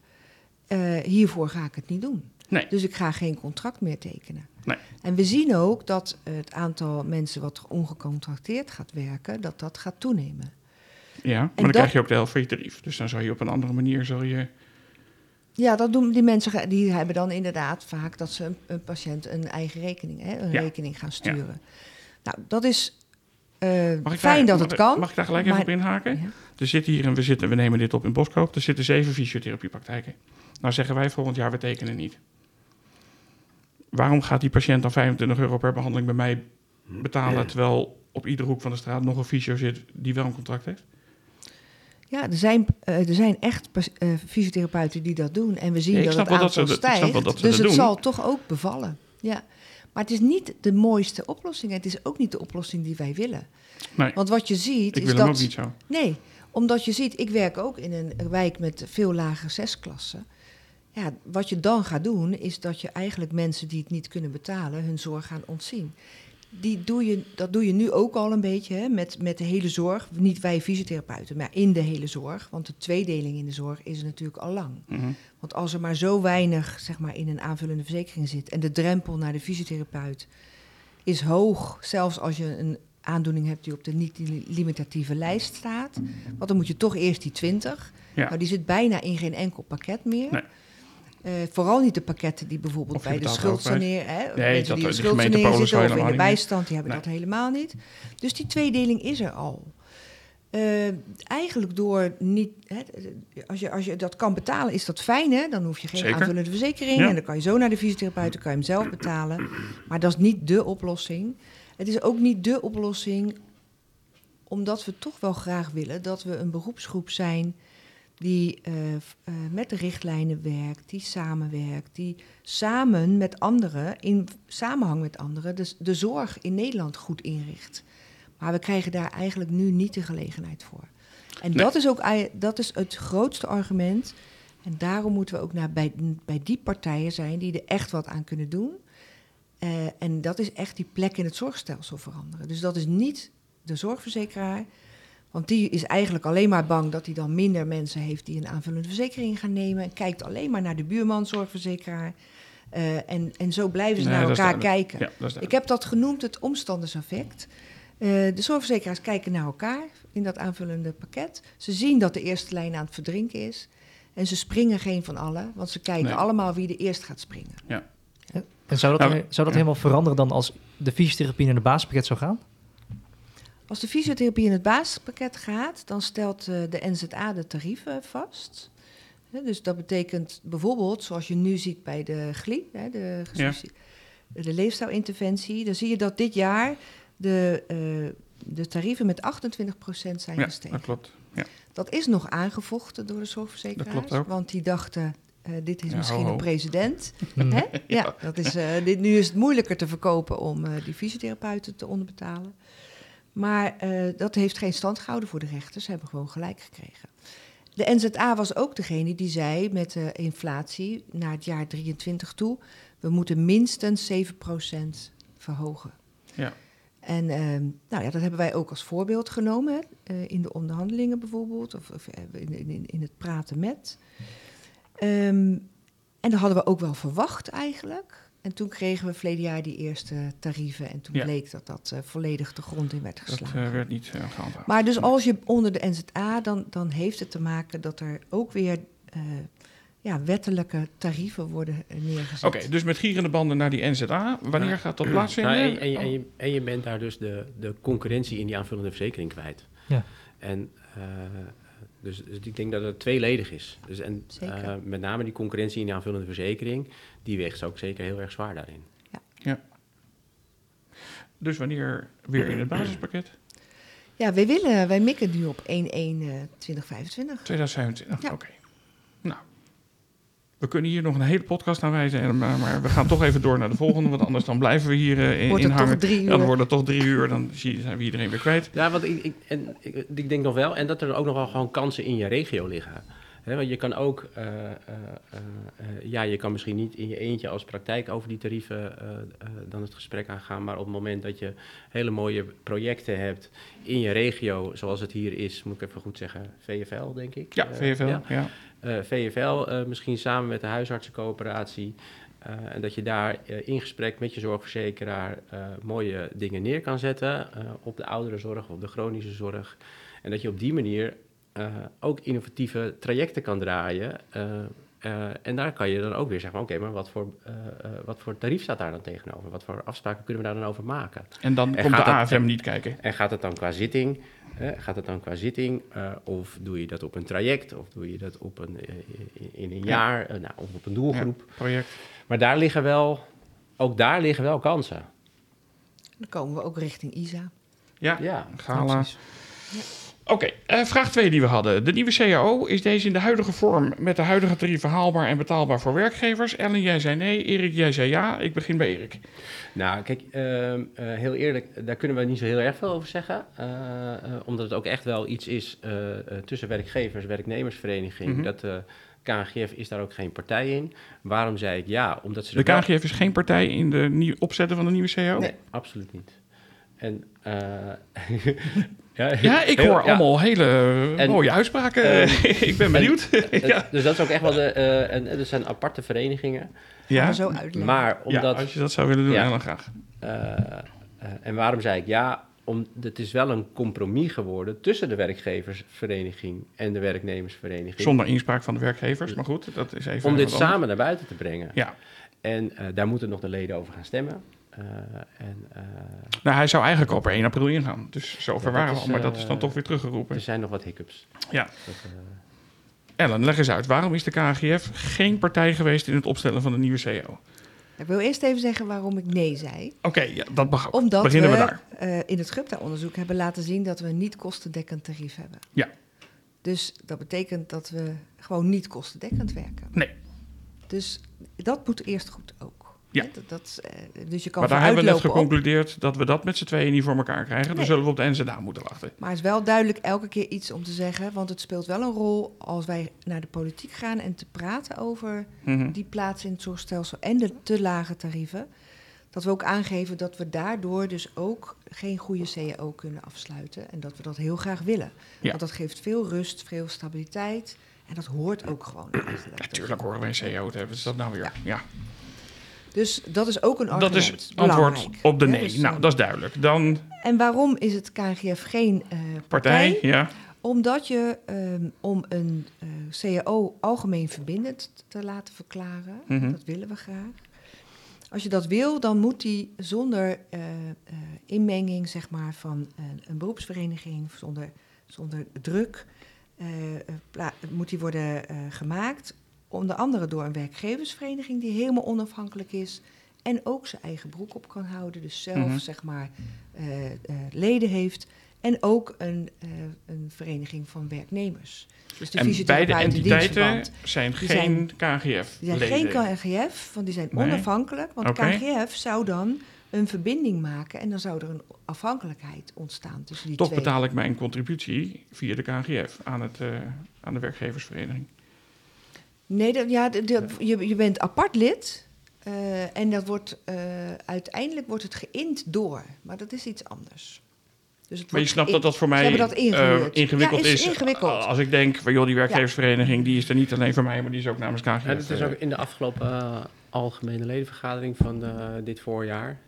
S3: eh, hiervoor ga ik het niet doen.
S1: Nee.
S3: Dus ik ga geen contract meer tekenen.
S1: Nee.
S3: En we zien ook dat het aantal mensen wat ongecontracteerd gaat werken, dat dat gaat toenemen.
S1: Ja, maar dan
S3: dat-
S1: krijg je ook de helft van je tarief. Dus dan zou je op een andere manier... Zal je...
S3: Ja, dat doen die mensen, die hebben dan inderdaad vaak dat ze een, een patiënt een eigen rekening, hè, een
S1: Ja.
S3: rekening gaan sturen. Nou, dat is eh, fijn
S1: daar,
S3: dat
S1: mag-
S3: het kan.
S1: Mag ik daar gelijk even op inhaken?
S3: Ja.
S1: Er zitten hier, en we, zitten, we nemen dit op in Boskoop, er zitten zeven fysiotherapiepraktijken. Nou zeggen wij volgend jaar, we tekenen niet. Waarom gaat die patiënt dan 25 euro per behandeling bij mij betalen, terwijl op iedere hoek van de straat nog een fysio zit die wel een contract heeft?
S3: Ja, er zijn, eh, er zijn echt eh, fysiotherapeuten die dat doen. En we zien
S1: Ja,
S3: dat het
S1: wel dat ze
S3: aantal stijgt.
S1: dat
S3: dus het
S1: doen.
S3: zal toch ook bevallen. Ja. Maar het is niet de mooiste oplossing. Het is ook niet de oplossing die wij willen.
S1: Nee,
S3: Want wat je ziet
S1: ik
S3: is
S1: wil
S3: dat...
S1: hem ook niet zo.
S3: Nee, omdat je ziet, ik werk ook in een wijk met veel lagere zesklassen. Ja, wat je dan gaat doen, is dat je eigenlijk mensen die het niet kunnen betalen, hun zorg gaan ontzien. die doe je, dat doe je nu ook al een beetje hè, met, met de hele zorg. Niet wij fysiotherapeuten, maar in de hele zorg. Want de tweedeling in de zorg is er natuurlijk al lang.
S1: Mhm.
S3: Want als er maar zo weinig zeg maar, in een aanvullende verzekering zit en de drempel naar de fysiotherapeut is hoog, zelfs als je een aandoening hebt die op de niet-limitatieve lijst staat, want dan moet je toch eerst die 20.
S1: Ja.
S3: Nou, die zit bijna in geen enkel pakket meer.
S1: Nee.
S3: Eh, vooral niet de pakketten die bijvoorbeeld bij de
S1: er
S3: schuldsanering, hè,
S1: Nee, dat-
S3: die in de
S1: gemeentepolis
S3: zitten of in de bijstand, die hebben
S1: Nee.
S3: dat helemaal niet. Dus die tweedeling is er al. Eh, eigenlijk door niet, hè, als, je, als je dat kan betalen, is dat fijn, hè? Dan hoef je geen
S1: Zeker.
S3: aanvullende verzekering
S1: Ja.
S3: en dan kan je zo naar de fysiotherapeut, dan kan je hem zelf betalen. Maar dat is niet de oplossing. Het is ook niet de oplossing, omdat we toch wel graag willen dat we een beroepsgroep zijn die eh, eh, met de richtlijnen werkt, die samenwerkt, die samen met anderen, in samenhang met anderen, de, de zorg in Nederland goed inricht. Maar we krijgen daar eigenlijk nu niet de gelegenheid voor. En
S1: Nee.
S3: dat is ook dat is het grootste argument. En daarom moeten we ook naar, bij, bij die partijen zijn die er echt wat aan kunnen doen. Eh, en dat is echt die plek in het zorgstelsel veranderen. Dus dat is niet de zorgverzekeraar. Want die is eigenlijk alleen maar bang dat hij dan minder mensen heeft die een aanvullende verzekering gaan nemen. En kijkt alleen maar naar de buurman zorgverzekeraar. Eh, en, en zo blijven ze
S1: Nee,
S3: naar elkaar kijken.
S1: Ja,
S3: Ik heb dat genoemd het omstanderseffect. Eh, de zorgverzekeraars kijken naar elkaar in dat aanvullende pakket. Ze zien dat de eerste lijn aan het verdrinken is. En ze springen geen van allen, want ze kijken
S1: Nee.
S3: allemaal wie er eerst gaat springen.
S2: En zou dat,
S1: Nou,
S2: zou dat
S1: ja.
S2: helemaal veranderen dan als de fysiotherapie naar de basispakket zou gaan?
S3: Als de fysiotherapie in het basispakket gaat, dan stelt eh, de NZA de tarieven vast. Hè, dus dat betekent bijvoorbeeld, zoals je nu ziet bij de GLI, hè, de, gesubsidie- de leefstijlinterventie, dan zie je dat dit jaar de, eh, de tarieven met 28% zijn
S1: Ja,
S3: gestegen.
S1: dat klopt. Ja.
S3: Dat is nog aangevochten door de zorgverzekeraars.
S1: Dat klopt ook.
S3: Want die dachten, eh, dit is
S1: Ja,
S3: misschien
S1: ho, ho.
S3: een precedent.
S2: Mm.
S3: Hè? Ja, dat is, eh, dit, nu is het moeilijker te verkopen om eh, die fysiotherapeuten te onderbetalen. Maar dat heeft geen stand gehouden voor de rechters. Ze hebben gewoon gelijk gekregen. De NZA was ook degene die zei met de inflatie naar het jaar 23 toe... we moeten minstens 7% verhogen.
S1: Ja.
S3: En nou ja, dat hebben wij ook als voorbeeld genomen. hè, in de onderhandelingen bijvoorbeeld, of, of in, in, in het praten met. Ehm, en dat hadden we ook wel verwacht eigenlijk. En toen kregen we verleden jaar die eerste tarieven. En toen
S1: Ja.
S3: bleek dat dat eh, volledig de grond in werd
S1: Dat
S3: geslagen.
S1: eh, werd niet uh, gehandhaafd.
S3: Maar dus als je onder de NZA, dan, dan heeft het te maken dat er ook weer eh, ja, wettelijke tarieven worden eh, neergezet.
S1: Oké, dus met gierende banden naar die NZA. Wanneer
S4: Ja.
S1: gaat dat plaatsvinden?
S4: Nou, en, en, je, en, je, en je bent daar dus de, de concurrentie in die aanvullende verzekering kwijt.
S2: Ja.
S4: En uh, dus, dus, ik denk dat het tweeledig is. Dus, en uh, met name die concurrentie in die aanvullende verzekering, die weegt ook zeker heel erg zwaar daarin.
S3: Ja.
S1: ja. Dus wanneer weer in het basispakket?
S3: Ja, wij willen, wij mikken nu op 1-1-2025.
S1: 2025,
S3: Ja.
S1: oké. We kunnen hier nog een hele podcast aan wijzen, maar, maar we gaan toch even door naar de volgende, want anders dan blijven we hier uh, in, in hangen.
S3: toch drie uur?
S1: Ja, dan wordt het toch drie uur, dan zie- zijn we iedereen weer kwijt.
S4: Ja, want ik, ik, en, ik, ik denk nog wel, en dat er ook nog wel gewoon kansen in je regio liggen. He, want je kan ook, uh, uh, uh, ja, je kan misschien niet in je eentje als praktijk over die tarieven eh, dan het gesprek aangaan, maar op het moment dat je hele mooie projecten hebt in je regio, zoals het hier is, moet ik even goed zeggen, VFL denk ik.
S1: Ja, VFL, ja.
S4: ja. VFL, misschien samen met de huisartsencoöperatie. Uh, en dat je daar in gesprek met je zorgverzekeraar mooie dingen neer kan zetten op de ouderenzorg, op de chronische zorg. En dat je op die manier ook innovatieve trajecten kan draaien. en daar kan je dan ook weer zeggen, oké, okay, maar wat voor, wat voor tarief staat daar dan tegenover? Wat voor afspraken kunnen we daar dan over maken?
S1: En dan
S4: en
S1: komt de
S4: dat,
S1: AFM niet kijken.
S4: En gaat het dan qua zitting? Uh, gaat het dan qua zitting? Uh, of doe je dat op een traject? Of doe je dat op een, uh, in een jaar? nou, of op een doelgroep?
S1: Ja, project.
S4: Maar daar liggen wel, ook daar liggen wel kansen.
S3: Dan komen we ook richting ISA.
S1: Ja,
S4: ja.
S1: Gala.
S2: Ja,
S1: Oké, eh, vraag 2 die we hadden. De nieuwe CAO, is deze in de huidige vorm met de huidige tarieven haalbaar en betaalbaar voor werkgevers? Ellen, jij zei nee. Erik, jij zei ja. Ik begin bij Erik.
S4: Nou, kijk, ehm, eh, heel eerlijk, daar kunnen we niet zo heel erg veel over zeggen. eh, omdat het ook echt wel iets is tussen werkgevers, werknemersvereniging.
S1: Mhm.
S4: Dat de KNGF is daar ook geen partij in. Waarom zei ik ja? Omdat ze
S1: De
S4: wel-
S1: KNGF is geen partij in de opzetten van de nieuwe CAO?
S4: Nee, absoluut niet. En, eh, ja,
S1: Ja, ik
S4: heel-
S1: hoor
S4: ja.
S1: allemaal hele
S4: En-
S1: mooie uitspraken.
S4: Eh,
S1: ik ben benieuwd. Ja.
S4: Dus dat is ook echt wel de. eh, en, er zijn aparte verenigingen.
S1: Ja?
S3: Maar zo uitleggen.
S4: Maar
S1: ja,
S4: omdat.
S1: als je dat zou willen doen,
S4: Ja.
S1: Ellen, graag.
S4: eh, en waarom zei ik ja? Om, het is wel een compromis geworden tussen de werkgeversvereniging en de werknemersvereniging.
S1: Zonder inspraak van de werkgevers, maar goed, dat is even
S4: om dit samen naar buiten te brengen.
S1: Ja,
S4: En eh, daar moeten nog de leden over gaan stemmen. Eh, en, eh,
S1: nou, hij zou eigenlijk al per 1 april ingaan. Dus zover waren we al, maar dat is dan
S4: eh,
S1: toch weer teruggeroepen.
S4: er zijn nog wat hiccups.
S1: Ja.
S4: Dat, eh,
S1: Ellen, leg eens uit. Waarom is de KNGF geen partij geweest in het opstellen van de nieuwe CAO?
S3: Ik wil eerst even zeggen waarom ik nee zei.
S1: Oké, ja, dat mag ook.
S3: Omdat
S1: Beginnen we,
S3: we,
S1: daar.
S3: in het GUPTA-onderzoek hebben laten zien dat we een niet kostendekkend tarief hebben.
S1: Ja.
S3: Dus dat betekent dat we gewoon niet kostendekkend werken.
S1: Nee.
S3: Dus dat moet eerst goed ook.
S1: Ja.
S3: Dat, dat, eh, dus je kan
S1: Maar daar hebben we net
S3: op-
S1: geconcludeerd dat we dat met z'n tweeën niet voor elkaar krijgen. Dan
S3: Nee.
S1: zullen we op de NZA moeten wachten.
S3: Maar het is wel duidelijk elke keer iets om te zeggen. Want het speelt wel een rol als wij naar de politiek gaan en te praten over
S1: Mhm.
S3: die plaats in het zorgstelsel en de te lage tarieven. Dat we ook aangeven dat we daardoor dus ook geen goede CAO kunnen afsluiten. En dat we dat heel graag willen.
S1: Ja.
S3: Want dat geeft veel rust, veel stabiliteit. En dat hoort ook gewoon.
S1: Natuurlijk horen we een CAO te hebben. Is dat nou weer? Ja.
S3: Dus dat is ook een
S1: Dat is antwoord
S3: Belangrijk.
S1: op de nee.
S3: dus,
S1: nou,
S3: eh,
S1: dat is duidelijk. Dan
S3: En waarom is het KNGF geen eh,
S1: partij.
S3: partij?
S1: Ja.
S3: Omdat je ehm, om een eh, CAO algemeen verbindend te laten verklaren,
S1: Mhm.
S3: dat willen we graag. Als je dat wil, dan moet die zonder inmenging zeg maar, van een, een beroepsvereniging, zonder, zonder druk, moet die worden gemaakt. Onder andere door een werkgeversvereniging die helemaal onafhankelijk is en ook zijn eigen broek op kan houden. Dus zelf
S1: Mhm.
S3: zeg maar eh, eh, leden heeft. En ook een, eh, een vereniging van werknemers. Dus de
S1: En beide entiteiten zijn geen KNGF.
S3: Die zijn geen KNGF, want die zijn
S1: Nee.
S3: onafhankelijk. Want. KNGF zou dan een verbinding maken en dan zou er een afhankelijkheid ontstaan tussen die
S1: Toch
S3: twee.
S1: betaal ik mijn contributie via de KNGF aan, het, aan de werkgeversvereniging.
S3: Nee, dat, ja, de- de- je, je bent apart lid eh, en dat wordt, eh, uiteindelijk wordt het geïnd door. Maar dat is iets anders. Dus het
S1: Maar je snapt dat dat voor mij
S3: dat
S1: eh, ingewikkeld
S3: Ja, is
S1: is.
S3: ingewikkeld.
S1: Als ik denk, van, joh, die werkgeversvereniging die is er niet alleen voor mij, maar die is ook namens KNGF.
S4: En het is ook in de afgelopen algemene ledenvergadering van eh, dit voorjaar.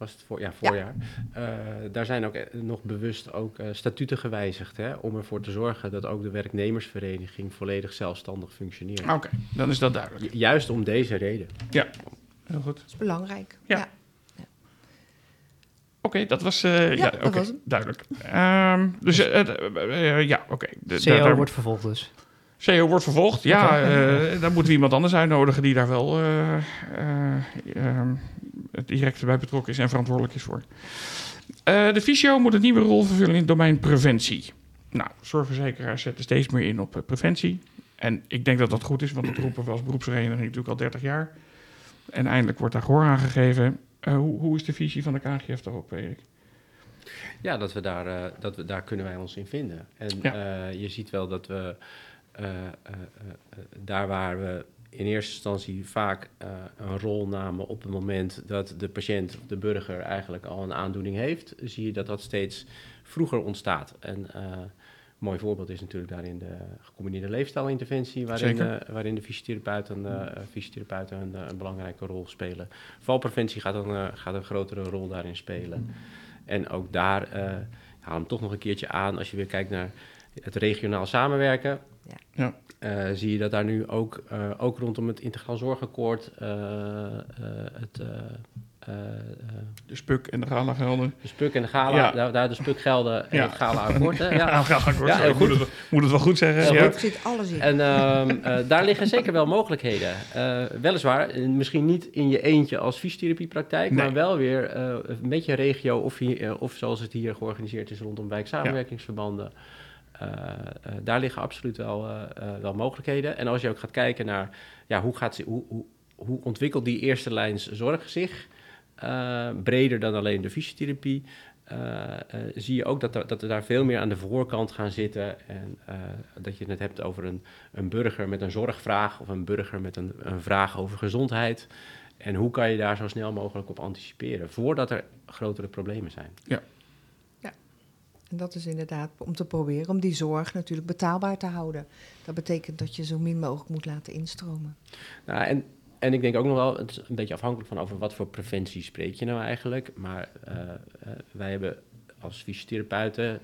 S4: Was het voor, ja, voorjaar. Eh, daar zijn ook eh, nog bewust ook eh, statuten gewijzigd. Hè, om ervoor te zorgen dat ook de werknemersvereniging volledig zelfstandig functioneert.
S1: Oké, dan is dat duidelijk.
S4: Ju- Juist om deze reden.
S1: Heel goed.
S3: Dat is belangrijk.
S1: Ja.
S3: Ja.
S1: Oké, dat was, eh, ja,
S3: dat
S1: oké,
S3: was hem.
S1: duidelijk. Ehm, dus ja, oké. De-
S2: CO
S1: daar- daar-
S2: wordt vervolgd dus.
S1: CEO wordt vervolgd. Ja, eh, dan moeten we iemand anders uitnodigen die daar wel eh, eh, ehm, direct bij betrokken is en verantwoordelijk is voor. Eh, de fysio moet een nieuwe rol vervullen in het domein preventie. Nou, zorgverzekeraars zetten steeds meer in op preventie. En ik denk dat dat goed is, want dat roepen we als beroepsvereniging natuurlijk al 30 jaar. En eindelijk wordt daar gehoor aan gegeven. Eh, hoe, hoe is de visie van de KGF daarop, Erik?
S4: Ja, dat we daar, eh, dat we, daar kunnen wij ons in vinden. En
S1: Ja.
S4: eh, je ziet wel dat we daar waar we in eerste instantie vaak eh, een rol namen op het moment dat de patiënt of de burger eigenlijk al een aandoening heeft, zie je dat dat steeds vroeger ontstaat. En eh, een mooi voorbeeld is natuurlijk daarin de gecombineerde leefstijlinterventie, waarin, eh, waarin de fysiotherapeuten, eh, fysiotherapeuten een, eh, een belangrijke rol spelen. Valpreventie gaat een, eh, gaat een grotere rol daarin spelen. En ook daar eh haal hem toch nog een keertje aan. Als je weer kijkt naar het regionaal samenwerken,
S3: Ja.
S1: Ja.
S4: eh, zie je dat daar nu ook, eh, ook rondom het Integraal Zorgakkoord eh, eh, het, eh, eh, eh,
S1: De spuk en de gala gelden.
S4: de spuk en de gala,
S1: Ja.
S4: daar, daar de spukgelden en
S1: Ja.
S4: het gala akkoord. Hè?
S1: Ja,
S4: Ja.
S1: gala akkoord,
S4: Ja,
S1: moet
S4: goed.
S1: het, moet het wel goed zeggen. Ja.
S3: Er zit alles in.
S4: En ehm, eh, daar liggen zeker wel mogelijkheden. Eh, weliswaar, misschien niet in je eentje als fysiotherapiepraktijk,
S1: Nee.
S4: maar wel weer eh, een beetje regio of, hier, of zoals het hier georganiseerd is rondom wijksamenwerkingsverbanden. eh, daar liggen absoluut wel, eh, eh, wel mogelijkheden. En als je ook gaat kijken naar ja, hoe, gaat hoe, hoe, hoe ontwikkelt die eerste lijns zorg zich, eh, breder dan alleen de fysiotherapie, eh, eh, zie je ook dat, er- dat we daar veel meer aan de voorkant gaan zitten. En eh, dat je het hebt over een, een burger met een zorgvraag of een burger met een, een vraag over gezondheid. En hoe kan je daar zo snel mogelijk op anticiperen voordat er grotere problemen zijn?
S3: En dat is inderdaad om te proberen om die zorg natuurlijk betaalbaar te houden. Dat betekent dat je zo min mogelijk moet laten instromen.
S4: Nou, en, en ik denk ook nog wel, het is een beetje afhankelijk van over wat voor preventie spreek je nou eigenlijk. Maar eh, eh, wij hebben als fysiotherapeuten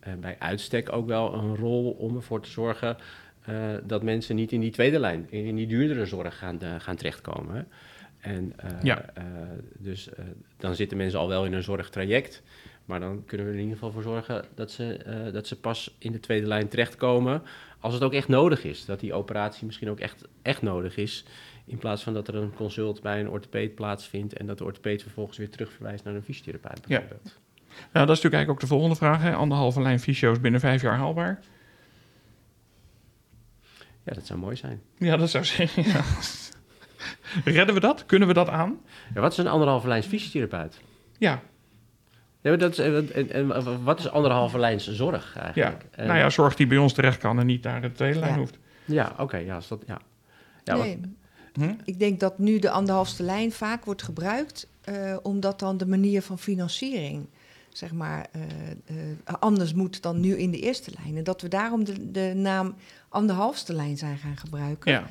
S4: eh, bij uitstek ook wel een rol om ervoor te zorgen eh, dat mensen niet in die tweede lijn, in die duurdere zorg gaan, gaan terechtkomen. hè. En eh,
S1: Ja.
S4: eh, dus eh, dan zitten mensen al wel in een zorgtraject. Maar dan kunnen we er in ieder geval voor zorgen dat ze, eh, dat ze pas in de tweede lijn terechtkomen als het ook echt nodig is. Dat die operatie misschien ook echt, echt nodig is. In plaats van dat er een consult bij een orthopeed plaatsvindt en dat de orthopeed vervolgens weer terugverwijst naar een fysiotherapeut.
S1: Ja. Nou, dat is natuurlijk eigenlijk ook de volgende vraag. Hè. Anderhalve lijn fysio's binnen vijf jaar haalbaar.
S4: Ja, dat zou mooi zijn.
S1: Ja, dat zou zeggen. Ja. Redden we dat? Kunnen we dat aan?
S4: Ja, wat is een anderhalve lijns fysiotherapeut?
S1: Ja,
S4: Ja, maar dat is, en, en, wat is anderhalve lijns zorg
S1: ja.
S4: eigenlijk? En-
S1: nou ja, zorg die bij ons terecht kan en niet naar de tweede lijn
S3: Ja.
S1: hoeft.
S4: Ja, oké, ja, als dat, ja. Ja, wat-
S1: Hm?
S3: ik denk dat nu de anderhalfste lijn vaak wordt gebruikt, eh, omdat dan de manier van financiering zeg maar, eh, eh, anders moet dan nu in de eerste lijn. En dat we daarom de, de naam anderhalfste lijn zijn gaan gebruiken.
S1: Ja,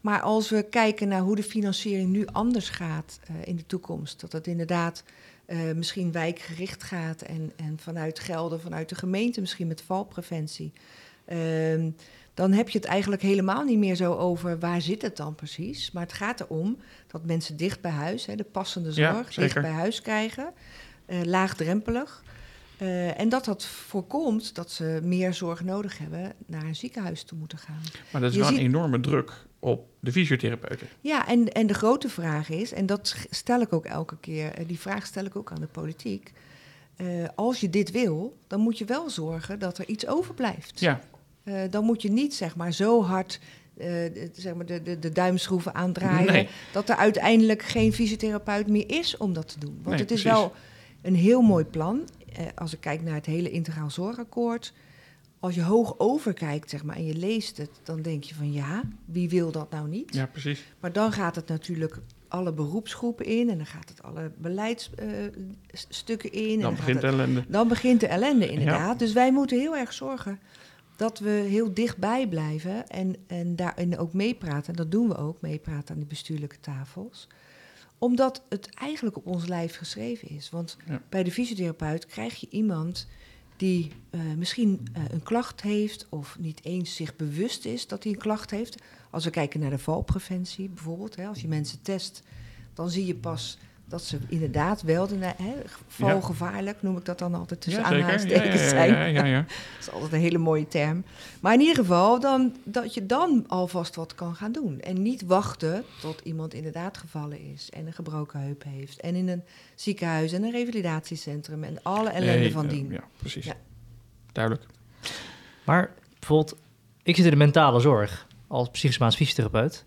S3: Maar als we kijken naar hoe de financiering nu anders gaat eh, in de toekomst, dat het inderdaad eh, misschien wijkgericht gaat en, en vanuit gelden, vanuit de gemeente misschien met valpreventie, ehm, dan heb je het eigenlijk helemaal niet meer zo over waar zit het dan precies. Maar het gaat erom dat mensen dicht bij huis, hè, de passende zorg, dicht bij huis krijgen, eh, laagdrempelig. Eh, en dat dat voorkomt dat ze meer zorg nodig hebben naar een ziekenhuis toe moeten gaan.
S1: maar dat is
S3: Je
S1: wel een enorme druk op de fysiotherapeuten.
S3: Ja, en, en de grote vraag is, en dat stel ik ook elke keer, eh, die vraag stel ik ook aan de politiek. eh, als je dit wil, dan moet je wel zorgen dat er iets overblijft.
S1: Ja,
S3: dan moet je niet zeg maar, zo hard de, zeg maar de, de, de duimschroeven aandraaien...
S1: Nee.
S3: dat er uiteindelijk geen fysiotherapeut meer is om dat te doen. Want
S1: Nee,
S3: het is
S1: precies.
S3: wel een heel mooi plan. Eh, als ik kijk naar het hele integraal zorgakkoord... als je hoog overkijkt zeg maar, en je leest het... dan denk je van ja, wie wil dat nou niet?
S1: ja, precies.
S3: Maar dan gaat het natuurlijk alle beroepsgroepen in en dan gaat het alle beleidsstukken in. en
S1: Dan begint de ellende.
S3: dan begint de ellende inderdaad. Dus wij moeten heel erg zorgen dat we heel dichtbij blijven en, en daarin ook meepraten. En dat doen we ook, meepraten aan die bestuurlijke tafels. Omdat het eigenlijk op ons lijf geschreven is. Want
S1: Ja.
S3: bij de fysiotherapeut krijg je iemand die eh, misschien eh, een klacht heeft of niet eens zich bewust is dat hij een klacht heeft. Als we kijken naar de valpreventie bijvoorbeeld, hè, als je mensen test, dan zie je pas dat ze inderdaad wel, de, hè, valgevaarlijk noem ik dat dan altijd tussen
S1: Ja, zeker. Ja, ja,
S3: aanhalingstekens
S1: ja,
S3: zijn.
S1: ja, ja, ja.
S3: Dat is altijd een hele mooie term. Maar in ieder geval, dan, dat je dan alvast wat kan gaan doen. En niet wachten tot iemand inderdaad gevallen is en een gebroken heup heeft. En in een ziekenhuis en een revalidatiecentrum en alle ellende
S1: Nee,
S3: van
S1: eh,
S3: dien.
S1: Ja, precies.
S3: Ja.
S1: Duidelijk.
S2: Maar bijvoorbeeld, ik zit in de mentale zorg als psychosomatisch fysiotherapeut.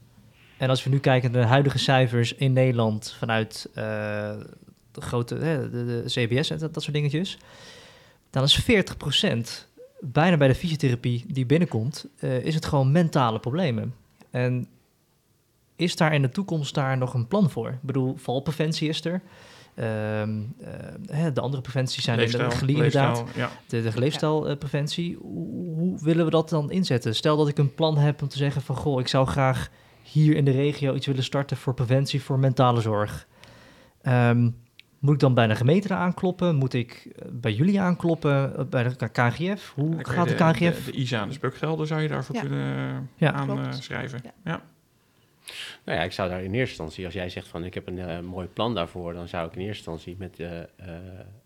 S2: En als we nu kijken naar de huidige cijfers in Nederland vanuit eh, de grote de, de CBS en dat, dat soort dingetjes, dan is 40% bijna bij de fysiotherapie die binnenkomt, eh, is het gewoon mentale problemen. En is daar in de toekomst daar nog een plan voor? Ik bedoel, valpreventie is er. Ehm, eh, de andere preventies zijn
S1: Leefstijl,
S2: inderdaad, inderdaad
S1: ja.
S2: de, de leefstijlpreventie. Hoe, hoe willen we dat dan inzetten? Stel dat ik een plan heb om te zeggen van... goh, ik zou graag hier in de regio iets willen starten... voor preventie voor mentale zorg. Ehm, moet ik dan bij de gemeente aankloppen? Moet ik eh, bij jullie aankloppen? Eh, Bij de KGF? Hoe
S1: Dan
S2: gaat de
S1: de,
S2: KGF?
S1: De, de ISA en de spukgelden zou je daarvoor
S3: Ja.
S1: kunnen
S2: Ja.
S1: aanschrijven.
S3: Ja.
S1: Ja.
S4: Nou ja, ik zou daar in eerste instantie, als jij zegt van ik heb een eh, mooi plan daarvoor, dan zou ik in eerste instantie met, eh, eh,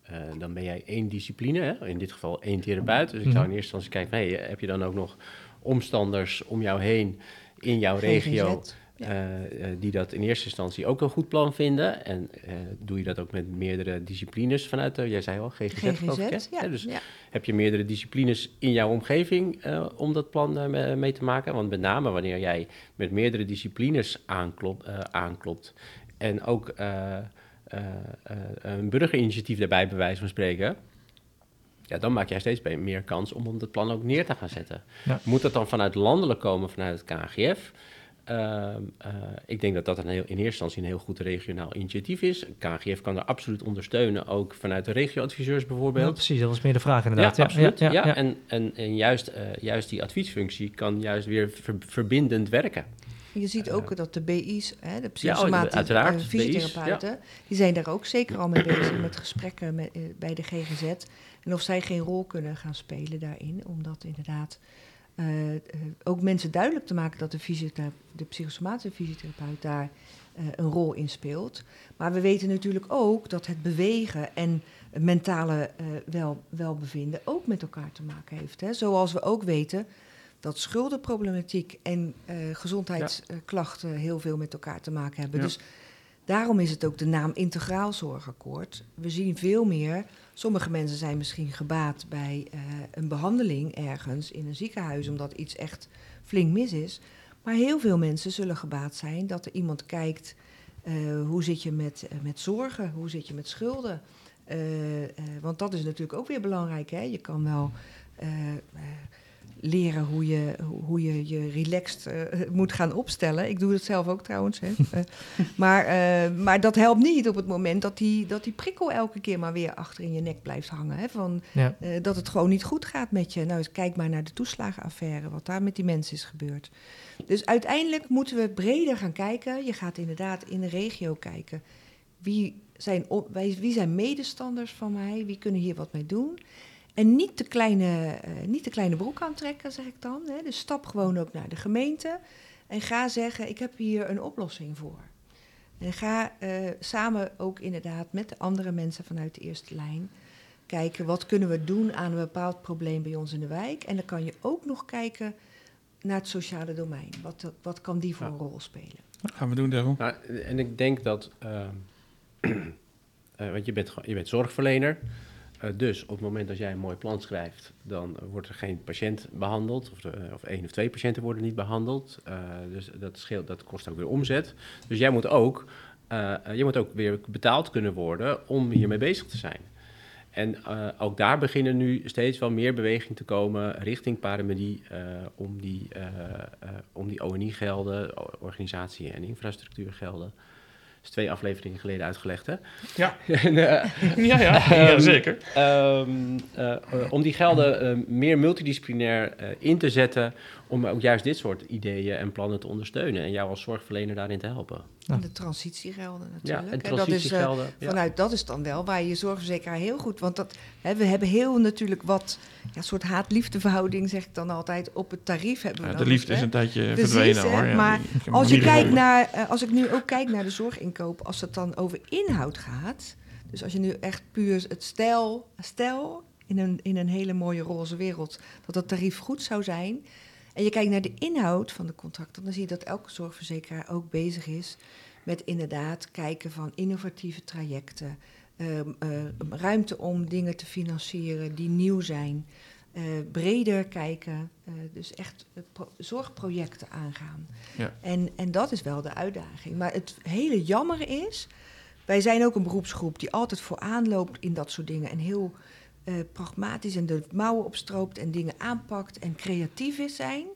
S4: eh, dan ben jij één discipline, hè? in dit geval één therapeut. Dus ik zou in
S2: Mhm.
S4: eerste instantie kijken, van, hey, heb je dan ook nog omstanders om jou heen in jouw regio.
S3: Ja.
S4: eh, eh, die dat in eerste instantie ook een goed plan vinden. En eh, doe je dat ook met meerdere disciplines vanuit, de, jij zei al, GGZ, geloof ik, hè?
S3: GGZ, ja.
S4: Dus
S3: ja.
S4: heb je meerdere disciplines in jouw omgeving om dat plan me- mee te maken? Want met name wanneer jij met meerdere disciplines aanklopt, aanklopt en ook een burgerinitiatief daarbij, bij wijze van spreken, ja, dan maak jij steeds meer kans om, om dat plan ook neer te gaan zetten.
S2: Ja.
S4: Moet dat dan vanuit landelijk komen, vanuit het KNGF? Ehm, eh, ik denk dat dat een heel, in eerste instantie een heel goed regionaal initiatief is. KNGF kan er absoluut ondersteunen, ook vanuit de regioadviseurs
S2: Ja,
S4: bijvoorbeeld.
S2: precies, dat was meer de vraag inderdaad.
S4: Ja, absoluut. Ja,
S2: ja, ja.
S4: En, en, en juist, eh, juist die adviesfunctie kan juist weer ver- verbindend werken.
S3: Je ziet ook dat de BI's, hè, de
S4: Ja, oh,
S3: psychosomatische eh,
S4: BI's,
S3: fysiotherapeuten, die zijn daar ook zeker al mee bezig met gesprekken met, eh, bij de GGZ. En of zij geen rol kunnen gaan spelen daarin, omdat inderdaad eh, eh, ook mensen duidelijk te maken dat de, fysiothera- de psychosomatische fysiotherapeut daar eh, een rol in speelt. Maar we weten natuurlijk ook dat het bewegen en het mentale wel, welbevinden ook met elkaar te maken heeft. Hè? Zoals we ook weten dat schuldenproblematiek en gezondheidsklachten heel veel met elkaar te maken hebben.
S1: Ja.
S3: Dus daarom is het ook de naam Integraal Zorgakkoord. We zien veel meer. Sommige mensen zijn misschien gebaat bij eh, een behandeling ergens in een ziekenhuis, omdat iets echt flink mis is. Maar heel veel mensen zullen gebaat zijn dat er iemand kijkt. eh, hoe zit je met, eh, met zorgen? Hoe zit je met schulden? Want dat is natuurlijk ook weer belangrijk. Hè? Je kan wel leren hoe je hoe- je, je relaxed eh, moet gaan opstellen. Ik doe het zelf ook trouwens. Hè? Eh, maar, eh, maar dat helpt niet op het moment dat die, dat die prikkel elke keer maar weer achter in je nek blijft hangen. Hè? Van,
S2: Ja.
S3: dat het gewoon niet goed gaat met je. Nou, eens kijk maar naar de toeslagenaffaire, wat daar met die mensen is gebeurd. Dus uiteindelijk moeten we breder gaan kijken. Je gaat inderdaad in de regio kijken. Wie zijn, op- wie zijn medestanders van mij? Wie kunnen hier wat mee doen? En niet de kleine, eh, niet de kleine broek aantrekken, zeg ik dan. Hè. Dus stap gewoon ook naar de gemeente. En ga zeggen, ik heb hier een oplossing voor. En ga eh, samen ook inderdaad met de andere mensen vanuit de eerste lijn kijken wat kunnen we doen aan een bepaald probleem bij ons in de wijk. En dan kan je ook nog kijken naar het sociale domein. Wat, wat kan die voor
S4: Ja.
S3: een rol spelen?
S1: gaan we doen, Devil.
S4: Nou, en ik denk dat, ehm, eh, want je bent, je bent zorgverlener. Eh, dus op het moment dat jij een mooi plan schrijft, dan wordt er geen patiënt behandeld. Of, de- of één of twee patiënten worden niet behandeld. Eh, dus dat, scheelt, dat kost ook weer omzet. Dus jij moet ook, eh, eh, je moet ook weer betaald kunnen worden om hiermee bezig te zijn. En eh, ook daar beginnen nu steeds wel meer beweging te komen richting paramedie eh, om die, eh, eh, om die ONI-gelden, organisatie- en infrastructuurgelden. Is twee afleveringen geleden uitgelegd, hè?
S1: Ja.
S4: En, eh,
S1: Ja, ja, ja zeker.
S4: Ehm, eh, om die gelden eh, meer multidisciplinair in te zetten. Om ook juist dit soort ideeën en plannen te ondersteunen. En jou als zorgverlener daarin te helpen.
S2: Ja.
S3: En de transitiegelden natuurlijk.
S4: Ja, en
S3: dat is, eh,
S4: ja.
S3: Vanuit dat is dan wel waar je zorgverzekeraar heel goed. Want dat, hè, we hebben heel natuurlijk wat ja, soort haat-liefdeverhouding, zeg ik dan altijd, op het tarief hebben we
S1: Ja, de liefde is een tijdje
S3: Precies,
S1: verdwenen hoor. Ja,
S3: maar Als, je kijkt naar, eh, als ik nu ook kijk naar de zorginkoop, als het dan over inhoud gaat. Dus als je nu echt puur het stijl, stijl in, een, in een hele mooie roze wereld, dat het tarief goed zou zijn. En je kijkt naar de inhoud van de contracten, dan zie je dat elke zorgverzekeraar ook bezig is met inderdaad kijken van innovatieve trajecten. ehm, eh, ruimte om dingen te financieren die nieuw zijn. eh, breder kijken, eh, dus echt eh, pro- zorgprojecten aangaan.
S1: Ja.
S3: En, en dat is wel de uitdaging. Maar het hele jammer is, wij zijn ook een beroepsgroep die altijd vooraan loopt in dat soort dingen. En heel eh, pragmatisch en de mouwen opstroopt en dingen aanpakt en creatief is zijn.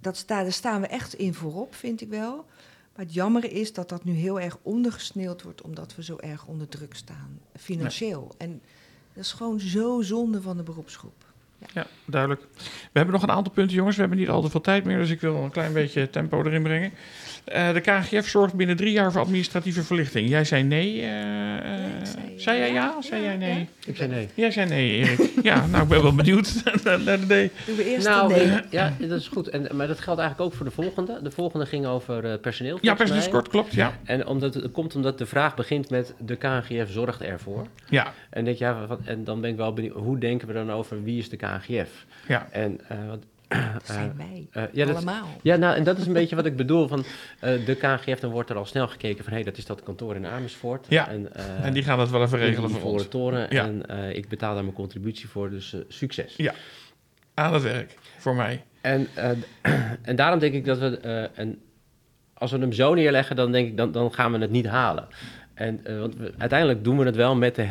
S3: Dat sta, daar staan we echt in voorop, vind ik wel. Maar het jammer is dat dat nu heel erg ondergesneeuwd wordt, omdat we zo erg onder druk staan, financieel. En dat is gewoon zo zonde van de beroepsgroep.
S1: Ja, duidelijk. We hebben nog een aantal punten, jongens. We hebben niet al te veel tijd meer, dus ik wil een klein beetje tempo erin brengen. Eh, de KGF zorgt binnen drie jaar voor administratieve verlichting. Jij zei nee.
S3: ik zei
S1: zei jij ja?
S3: ja,
S1: of zei
S3: ja,
S1: jij nee?
S3: ja.
S4: Ik zei nee.
S1: Jij zei nee, Erik. ja, nou, ik ben wel benieuwd naar de nee.
S3: Doen we eerst
S4: Nou,
S3: nee.
S4: ja, dat is goed. En, maar dat geldt eigenlijk ook voor de volgende. De volgende ging over eh, personeel.
S1: Ja, kort, klopt. Ja.
S4: En omdat het komt omdat de vraag begint met de KNGF zorgt ervoor.
S1: Ja,
S4: En, denk, ja, wat, en dan ben ik wel benieuwd, hoe denken we dan over wie is de KNGF?
S1: ja.
S4: En eh, want
S3: Dat zijn wij.
S4: Eh, ja, dat,
S3: allemaal.
S4: ja, nou, en dat is een beetje wat ik bedoel. Van, eh, de KGF, dan wordt er al snel gekeken van... hé, hey, dat is dat kantoor in Amersfoort.
S1: Ja,
S4: en, eh,
S1: en die gaan dat wel even regelen voor ons.
S4: de toren.
S1: Ja.
S4: En eh, ik betaal daar mijn contributie voor, dus eh, succes.
S1: Ja. Aan het werk, voor mij.
S4: En, eh, en daarom denk ik dat we... eh, en als we hem zo neerleggen, dan denk ik... dan, dan gaan we het niet halen. En, eh, want we- uiteindelijk doen we het wel met de,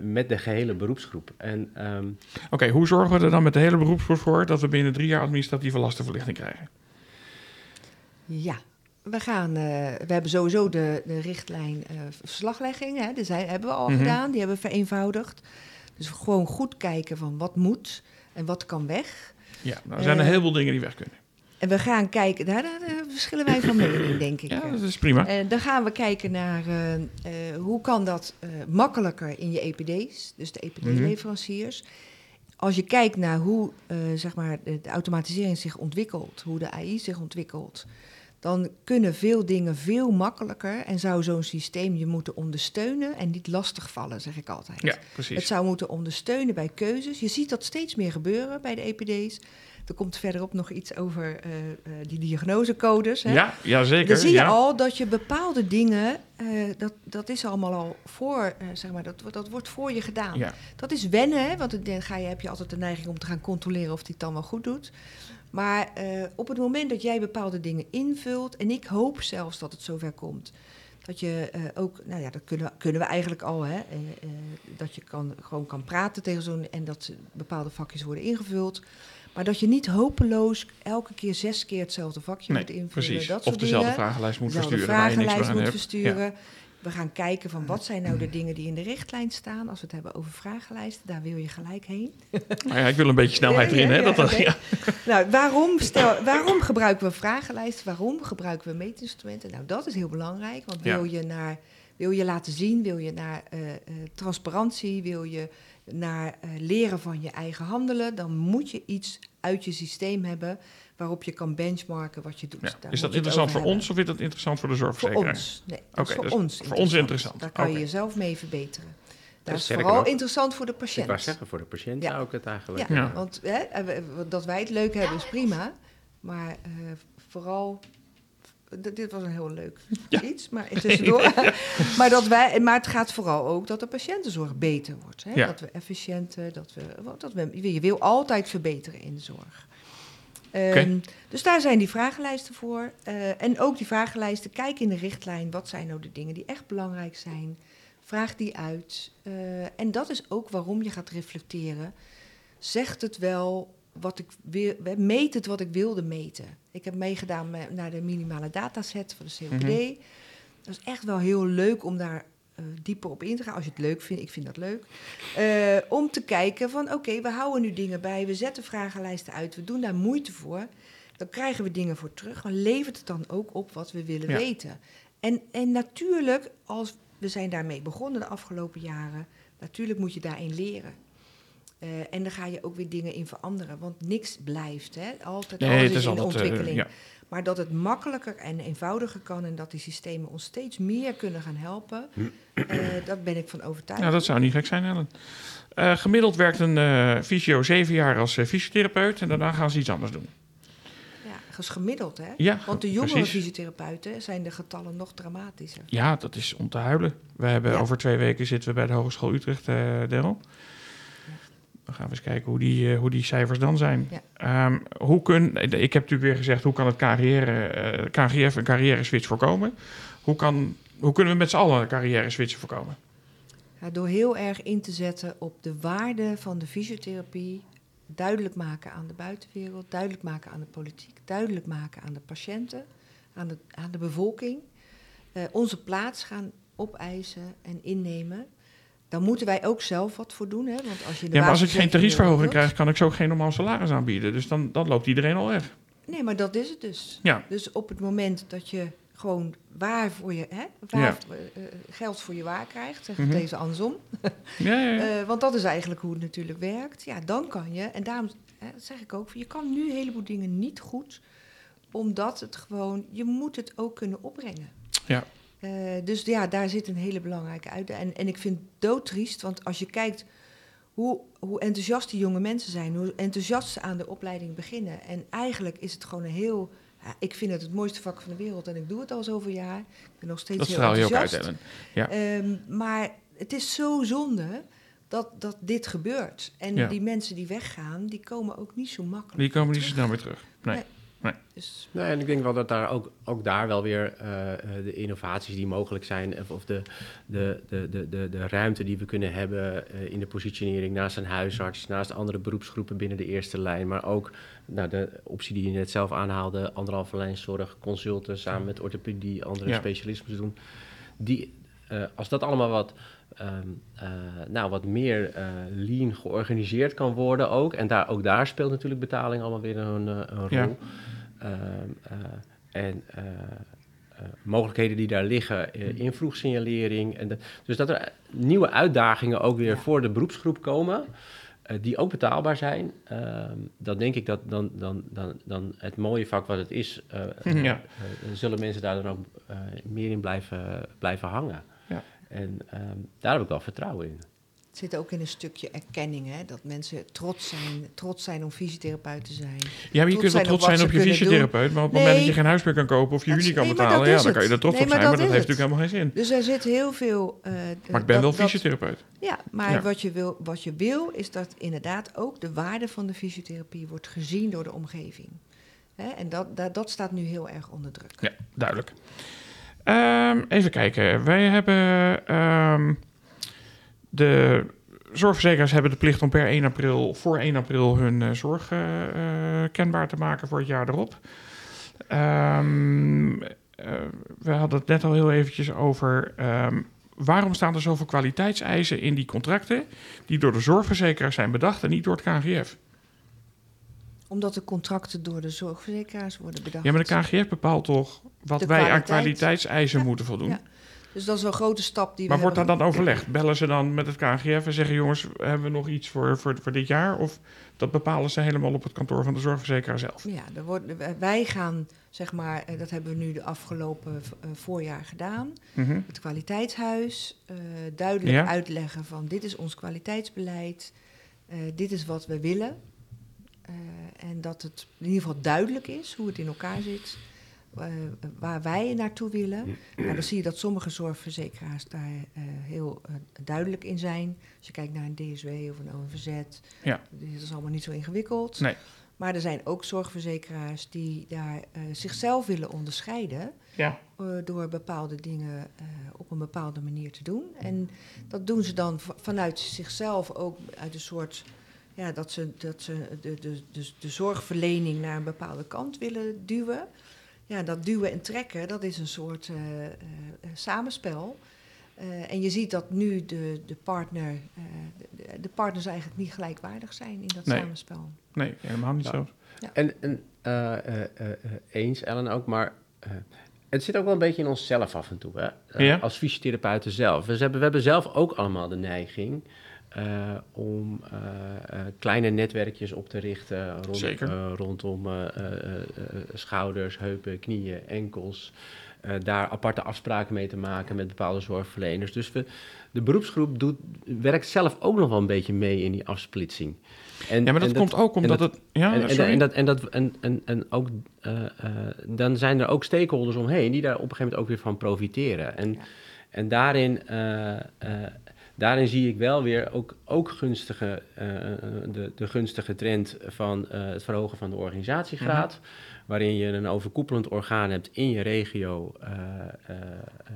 S4: met de gehele beroepsgroep. En ehm,
S1: Oké, hoe zorgen we er dan met de hele beroepsgroep voor dat we binnen drie jaar administratieve lastenverlichting krijgen?
S3: Ja, we, gaan, eh, we hebben sowieso de, de richtlijn eh, verslaglegging. Hè, die zijn, hebben we al
S1: Mhm.
S3: gedaan, die hebben we vereenvoudigd. Dus gewoon goed kijken van wat moet en wat kan weg.
S1: Ja, nou, er zijn een heleboel dingen die weg kunnen.
S3: En we gaan kijken, daar, daar, daar verschillen wij van mening, denk ik.
S1: Ja, dat is prima.
S3: En dan gaan we kijken naar eh, eh, hoe kan dat eh, makkelijker in je EPD's, dus de EPD-leveranciers. Als je kijkt naar hoe eh, zeg maar de, automatisering zich ontwikkelt, hoe de AI zich ontwikkelt, dan kunnen veel dingen veel makkelijker en zou zo'n systeem je moeten ondersteunen en niet lastigvallen, zeg ik altijd.
S1: Ja,
S3: Het
S1: precies.
S3: zou moeten ondersteunen bij keuzes. Je ziet dat steeds meer gebeuren bij de EPD's. Er komt verderop nog iets over eh, eh, die diagnosecodes. Hè?
S1: Ja, ja, zeker.
S3: Dan zie je
S1: ja.
S3: al dat je bepaalde dingen, eh, dat, dat is allemaal al voor, zeg maar, dat, wordt- dat wordt voor je gedaan.
S1: Ja.
S3: Dat is wennen, hè, want dan ga je, heb je altijd de neiging om te gaan controleren of die het dan wel goed doet. Maar op het moment dat jij bepaalde dingen invult, en ik hoop zelfs dat het zover komt, dat je ook, nou ja, dat kunnen, kunnen we eigenlijk al, hè, dat je kan, gewoon kan praten tegen zo'n en dat bepaalde vakjes worden ingevuld. Maar dat je niet hopeloos elke keer zes keer hetzelfde vakje
S1: Nee,
S3: moet invullen.
S1: precies.
S3: Dat
S1: Of dezelfde
S3: dingen
S1: vragenlijst moet
S3: dezelfde
S1: versturen
S3: vragenlijst moet.
S1: Ja.
S3: versturen. We gaan kijken van wat zijn nou de dingen die in de richtlijn staan. Als we het hebben over vragenlijsten, daar wil je gelijk heen.
S1: Maar ja, ik wil een beetje snelheid erin.
S3: ja,
S1: Hè? Dat.
S3: Nou, waarom, stel, waarom gebruiken we vragenlijsten? Waarom gebruiken we meetinstrumenten? Nou, dat is heel belangrijk. Want wil je, naar, wil je laten zien, wil je naar eh, eh, transparantie, wil je naar eh, leren van je eigen handelen, dan moet je iets uit je systeem hebben waarop je kan benchmarken wat je doet.
S1: Ja. Is dat interessant voor
S3: hebben.
S1: ons of is dat interessant voor de
S3: Voor
S1: zorgverzekeraar?
S3: ons. Nee, dat is
S1: Oké,
S3: voor
S1: dus
S3: ons
S1: voor ons interessant.
S3: Daar kan je jezelf mee verbeteren. Dat is vooral
S4: nog,
S3: interessant voor de
S4: ik
S3: patiënt.
S4: wou zeggen, voor de patiënt
S3: Ja.
S4: zou ik het eigenlijk...
S3: Ja,
S1: Ja.
S3: want hè, dat wij het leuk hebben is prima. Maar eh, vooral... Dit was een heel leuk
S1: Ja.
S3: iets, maar tussendoor. maar, dat wij, maar het gaat vooral ook dat de patiëntenzorg beter wordt. Hè?
S1: Ja.
S3: Dat we efficiënter, dat we, dat we... Je wil altijd verbeteren in de zorg. Ehm, Dus daar zijn die vragenlijsten voor. Eh, en ook die vragenlijsten, kijk in de richtlijn, wat zijn nou de dingen die echt belangrijk zijn. Vraag die uit. Eh, en dat is ook waarom je gaat reflecteren. Zegt het wel wat ik wil, meet het wat ik wilde meten. Ik heb meegedaan met, naar de minimale dataset van de COPD.
S1: Mhm.
S3: Dat is echt wel heel leuk om daar eh, dieper op in te gaan. Als je het leuk vindt, ik vind dat leuk. Eh, om te kijken van oké, we houden nu dingen bij. We zetten vragenlijsten uit. We doen daar moeite voor. Dan krijgen we dingen voor terug. Maar levert het dan ook op wat we willen
S1: Ja.
S3: weten? En, en natuurlijk, als we zijn daarmee begonnen de afgelopen jaren. Natuurlijk moet je daarin leren. Eh, en dan ga je ook weer dingen in veranderen. Want niks blijft. Hè? Altijd
S1: Nee,
S3: alles is,
S1: is
S3: in
S1: altijd... eh,
S3: ontwikkeling.
S1: ja.
S3: Maar dat het makkelijker en eenvoudiger kan en dat die systemen ons steeds meer kunnen gaan helpen, eh, daar ben ik van overtuigd.
S1: Nou, dat zou niet gek zijn, Ellen. Gemiddeld werkt een fysio zeven jaar als fysiotherapeut en daarna gaan ze iets anders doen.
S3: Ja, dat is gemiddeld, hè?
S1: Ja,
S3: Want de jongere
S1: precies.
S3: fysiotherapeuten zijn de getallen nog dramatischer.
S1: Ja, dat is om te huilen. We hebben
S3: Ja.
S1: over twee weken zitten we bij de Hogeschool Utrecht, Daryl. Dan gaan we eens kijken hoe die, eh, hoe die cijfers dan zijn.
S3: Ja.
S1: Ehm, hoe kun, ik heb natuurlijk weer gezegd, hoe kan het carrière, eh, KGF een carrière switch voorkomen? Hoe, kan, hoe kunnen we met z'n allen een carrière switch voorkomen?
S3: Ja, door heel erg in te zetten op de waarde van de fysiotherapie, duidelijk maken aan de buitenwereld, duidelijk maken aan de politiek, duidelijk maken aan de patiënten, aan de, aan de bevolking, eh, onze plaats gaan opeisen en innemen. Dan moeten wij ook zelf wat voor doen. Hè? Want als je de
S1: Ja, maar als ik geen tariefverhoging krijg, kan ik zo geen normaal salaris aanbieden. Dus dan, dan loopt iedereen al weg.
S3: Nee, maar dat is het dus.
S1: Ja.
S3: Dus op het moment dat je gewoon waar voor je, hè, waar,
S1: Ja.
S3: eh, eh, geld voor je waar krijgt, zeg
S1: Mhm.
S3: even andersom.
S1: Ja, ja, ja.
S3: Eh, want dat is eigenlijk hoe het natuurlijk werkt. Ja, dan kan je, en daarom hè, dat zeg ik ook, je kan nu een heleboel dingen niet goed, omdat het gewoon, je moet het ook kunnen opbrengen.
S1: Ja.
S3: Eh, dus ja, daar zit een hele belangrijke uit. En, en ik vind het doodtriest, want als je kijkt hoe, hoe enthousiast die jonge mensen zijn, hoe enthousiast ze aan de opleiding beginnen. En eigenlijk is het gewoon een heel. ja, ik vind het het mooiste vak van de wereld en ik doe het al zoveel jaar. Ik ben nog steeds
S1: Dat
S3: heel
S1: straal je ook
S3: enthousiast.
S1: uit, Ellen. Ja.
S3: Ehm, maar het is zo zonde dat, dat dit gebeurt. En
S1: Ja.
S3: die mensen die weggaan, die komen ook niet zo makkelijk.
S1: Die komen niet zo snel weer terug. Nee.
S3: Nee. Dus,
S4: Nee, en ik denk wel dat daar ook, ook daar wel weer eh, eh, de innovaties die mogelijk zijn, of, de, de, de, de, de, de ruimte die we kunnen hebben eh, in de positionering naast een huisarts, naast andere beroepsgroepen binnen de eerste lijn, maar ook nou, de optie die je net zelf aanhaalde, anderhalve lijn zorg, consulten samen met orthopedie, andere
S1: Ja.
S4: specialismes doen. Die, eh, als dat allemaal wat, ehm, eh, nou, wat meer eh, lean georganiseerd kan worden ook, en daar, ook daar speelt natuurlijk betaling allemaal weer een, een rol.
S1: Ja.
S4: Ehm, eh, en eh, eh, mogelijkheden die daar liggen eh, in vroegsignalering. En de, dus dat er nieuwe uitdagingen ook weer
S3: Ja.
S4: voor de beroepsgroep komen. die ook betaalbaar zijn. Ehm, dan denk ik dat dan, dan, dan, dan het mooie vak wat het is,
S1: Ja.
S4: zullen mensen daar dan ook meer in blijven, blijven hangen.
S1: Ja.
S4: En ehm, daar heb ik wel vertrouwen in.
S3: Het zit ook in een stukje erkenning, hè, dat mensen trots zijn, trots zijn om fysiotherapeut te zijn.
S1: Ja, maar je kunt wel trots zijn op je fysiotherapeut, maar op het moment dat je geen huis meer kan kopen of je niet kan betalen, ja, dan kan je er trots op zijn, maar
S3: dat
S1: heeft natuurlijk helemaal geen zin.
S3: Dus er zit heel veel. eh,
S1: Maar ik ben wel fysiotherapeut.
S3: Ja, maar. Wat, je wil, wat je wil is dat inderdaad ook de waarde van de fysiotherapie wordt gezien door de omgeving. Hè? En dat, dat, dat staat nu heel erg onder druk.
S1: Ja, duidelijk. Ehm, even kijken. Wij hebben ehm, de zorgverzekeraars hebben de plicht om per 1 april, voor 1 april hun eh, zorg eh, eh, kenbaar te maken voor het jaar erop. Ehm, eh, we hadden het net al heel eventjes over ehm, waarom staan er zoveel kwaliteitseisen in die contracten die door de zorgverzekeraars zijn bedacht en niet door het KNGF.
S3: Omdat de contracten door de zorgverzekeraars worden bedacht.
S1: Ja, maar de KNGF bepaalt toch wat
S3: De
S1: wij aan
S3: kwaliteit.
S1: kwaliteitseisen
S3: Ja,
S1: moeten voldoen.
S3: ja. Dus dat is een grote stap die
S1: Maar
S3: we
S1: wordt daar
S3: hebben.
S1: dan overlegd? Bellen ze dan met het KNGF en zeggen: jongens, hebben we nog iets voor, voor, voor dit jaar? Of dat bepalen ze helemaal op het kantoor van de zorgverzekeraar zelf?
S3: Ja, er wordt, wij gaan, zeg maar, eh, dat hebben we nu de afgelopen eh, voorjaar gedaan.
S1: Mhm.
S3: Het kwaliteitshuis, eh, duidelijk
S1: Ja.
S3: uitleggen van dit is ons kwaliteitsbeleid, dit is wat we willen. En dat het in ieder geval duidelijk is hoe het in elkaar zit, eh, waar wij naartoe willen. Nou, dan zie je dat sommige zorgverzekeraars daar eh, heel eh, duidelijk in zijn. Als je kijkt naar een DSW of een ONVZ,
S1: Ja.
S3: dit is allemaal niet zo ingewikkeld.
S1: Nee.
S3: Maar er zijn ook zorgverzekeraars die daar zichzelf willen onderscheiden
S1: Ja.
S3: door bepaalde dingen op een bepaalde manier te doen. En dat doen ze dan vanuit zichzelf ook uit een soort. Ja, dat ze, dat ze de, de, de, de zorgverlening naar een bepaalde kant willen duwen. Ja, dat duwen en trekken, dat is een soort eh, eh, eh, samenspel. Eh, en je ziet dat nu de, de, partner, eh, de, de partners eigenlijk niet gelijkwaardig zijn in dat
S1: Nee.
S3: samenspel.
S1: Nee, helemaal niet
S4: Ja.
S1: zo.
S4: En, en eh, eh, eh, eh, eens, Ellen ook, maar het zit ook wel een beetje in onszelf af en toe, hè?
S1: Ja.
S4: als fysiotherapeuten zelf. Dus hebben, we hebben zelf ook allemaal de neiging om eh, eh, kleine netwerkjes op te richten rond,
S1: Zeker.
S4: eh, rondom eh, eh, eh, eh, schouders, heupen, knieën, enkels. Eh, daar aparte afspraken mee te maken met bepaalde zorgverleners. Dus we, de beroepsgroep doet, werkt zelf ook nog wel een beetje mee in die afsplitsing. En,
S1: Ja, maar dat
S4: en
S1: komt ook omdat
S4: dat-
S1: het... Ja,
S4: en, dat, en, dat, en, en, en ook, eh, eh, dan zijn er ook stakeholders omheen die daar op een gegeven moment ook weer van profiteren. En,
S3: Ja.
S4: en daarin, eh, eh, daarin zie ik wel weer ook, ook gunstige, eh, de, de gunstige trend van eh, het verhogen van de organisatiegraad. Waarin je een overkoepelend orgaan hebt in je regio, eh, eh, eh,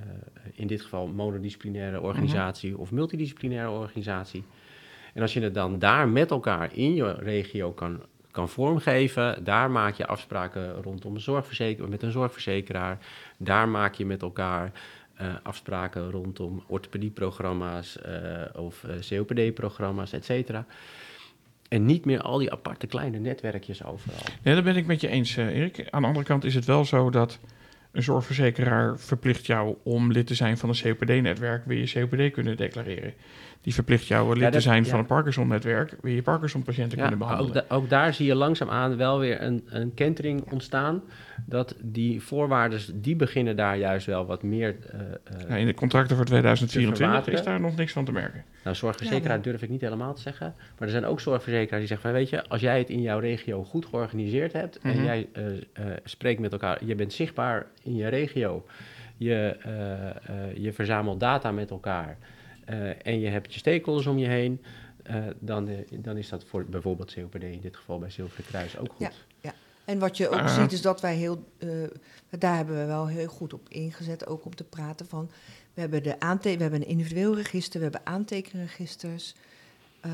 S4: in dit geval monodisciplinaire organisatie of multidisciplinaire organisatie. En als je het dan daar met elkaar in je regio kan, kan vormgeven, daar maak je afspraken rondom een zorgverzeker, met een zorgverzekeraar. Daar maak je met elkaar eh, afspraken rondom orthopedieprogramma's eh, of eh, COPD-programma's, et cetera. En niet meer al die aparte kleine netwerkjes overal.
S1: Nee, dat ben ik met je eens, Erik. Aan de andere kant is het wel zo dat een zorgverzekeraar verplicht jou om lid te zijn van een COPD-netwerk, wil je COPD kunnen declareren. Die verplicht jou lid
S4: Ja,
S1: te zijn
S4: ja.
S1: van een Parkinson-netwerk, wil je Parkinson-patiënten
S4: Ja,
S1: kunnen behandelen.
S4: ook, da- ook daar zie je langzaamaan wel weer een, een kentering ontstaan. Dat die voorwaarden, die beginnen daar juist wel wat meer... eh, eh,
S1: Ja, in de contracten voor 2024 is daar nog niks van te merken.
S4: Nou, zorgverzekeraar durf ik niet helemaal te zeggen. Maar er zijn ook zorgverzekeraars die zeggen van... weet je, als jij het in jouw regio goed georganiseerd hebt...
S1: Mhm.
S4: en jij eh, eh, spreekt met elkaar... je bent zichtbaar in je regio... je, eh, eh, je verzamelt data met elkaar... eh, en je hebt je stakeholders om je heen... eh, dan, eh, dan is dat voor bijvoorbeeld COPD... in dit geval bij Zilveren Kruis ook goed.
S3: En wat je ook
S1: Ah.
S3: ziet is dat wij heel, eh, daar hebben we wel heel goed op ingezet, ook om te praten van, we hebben, de aante we hebben een individueel register, we hebben aantekenregisters. Eh,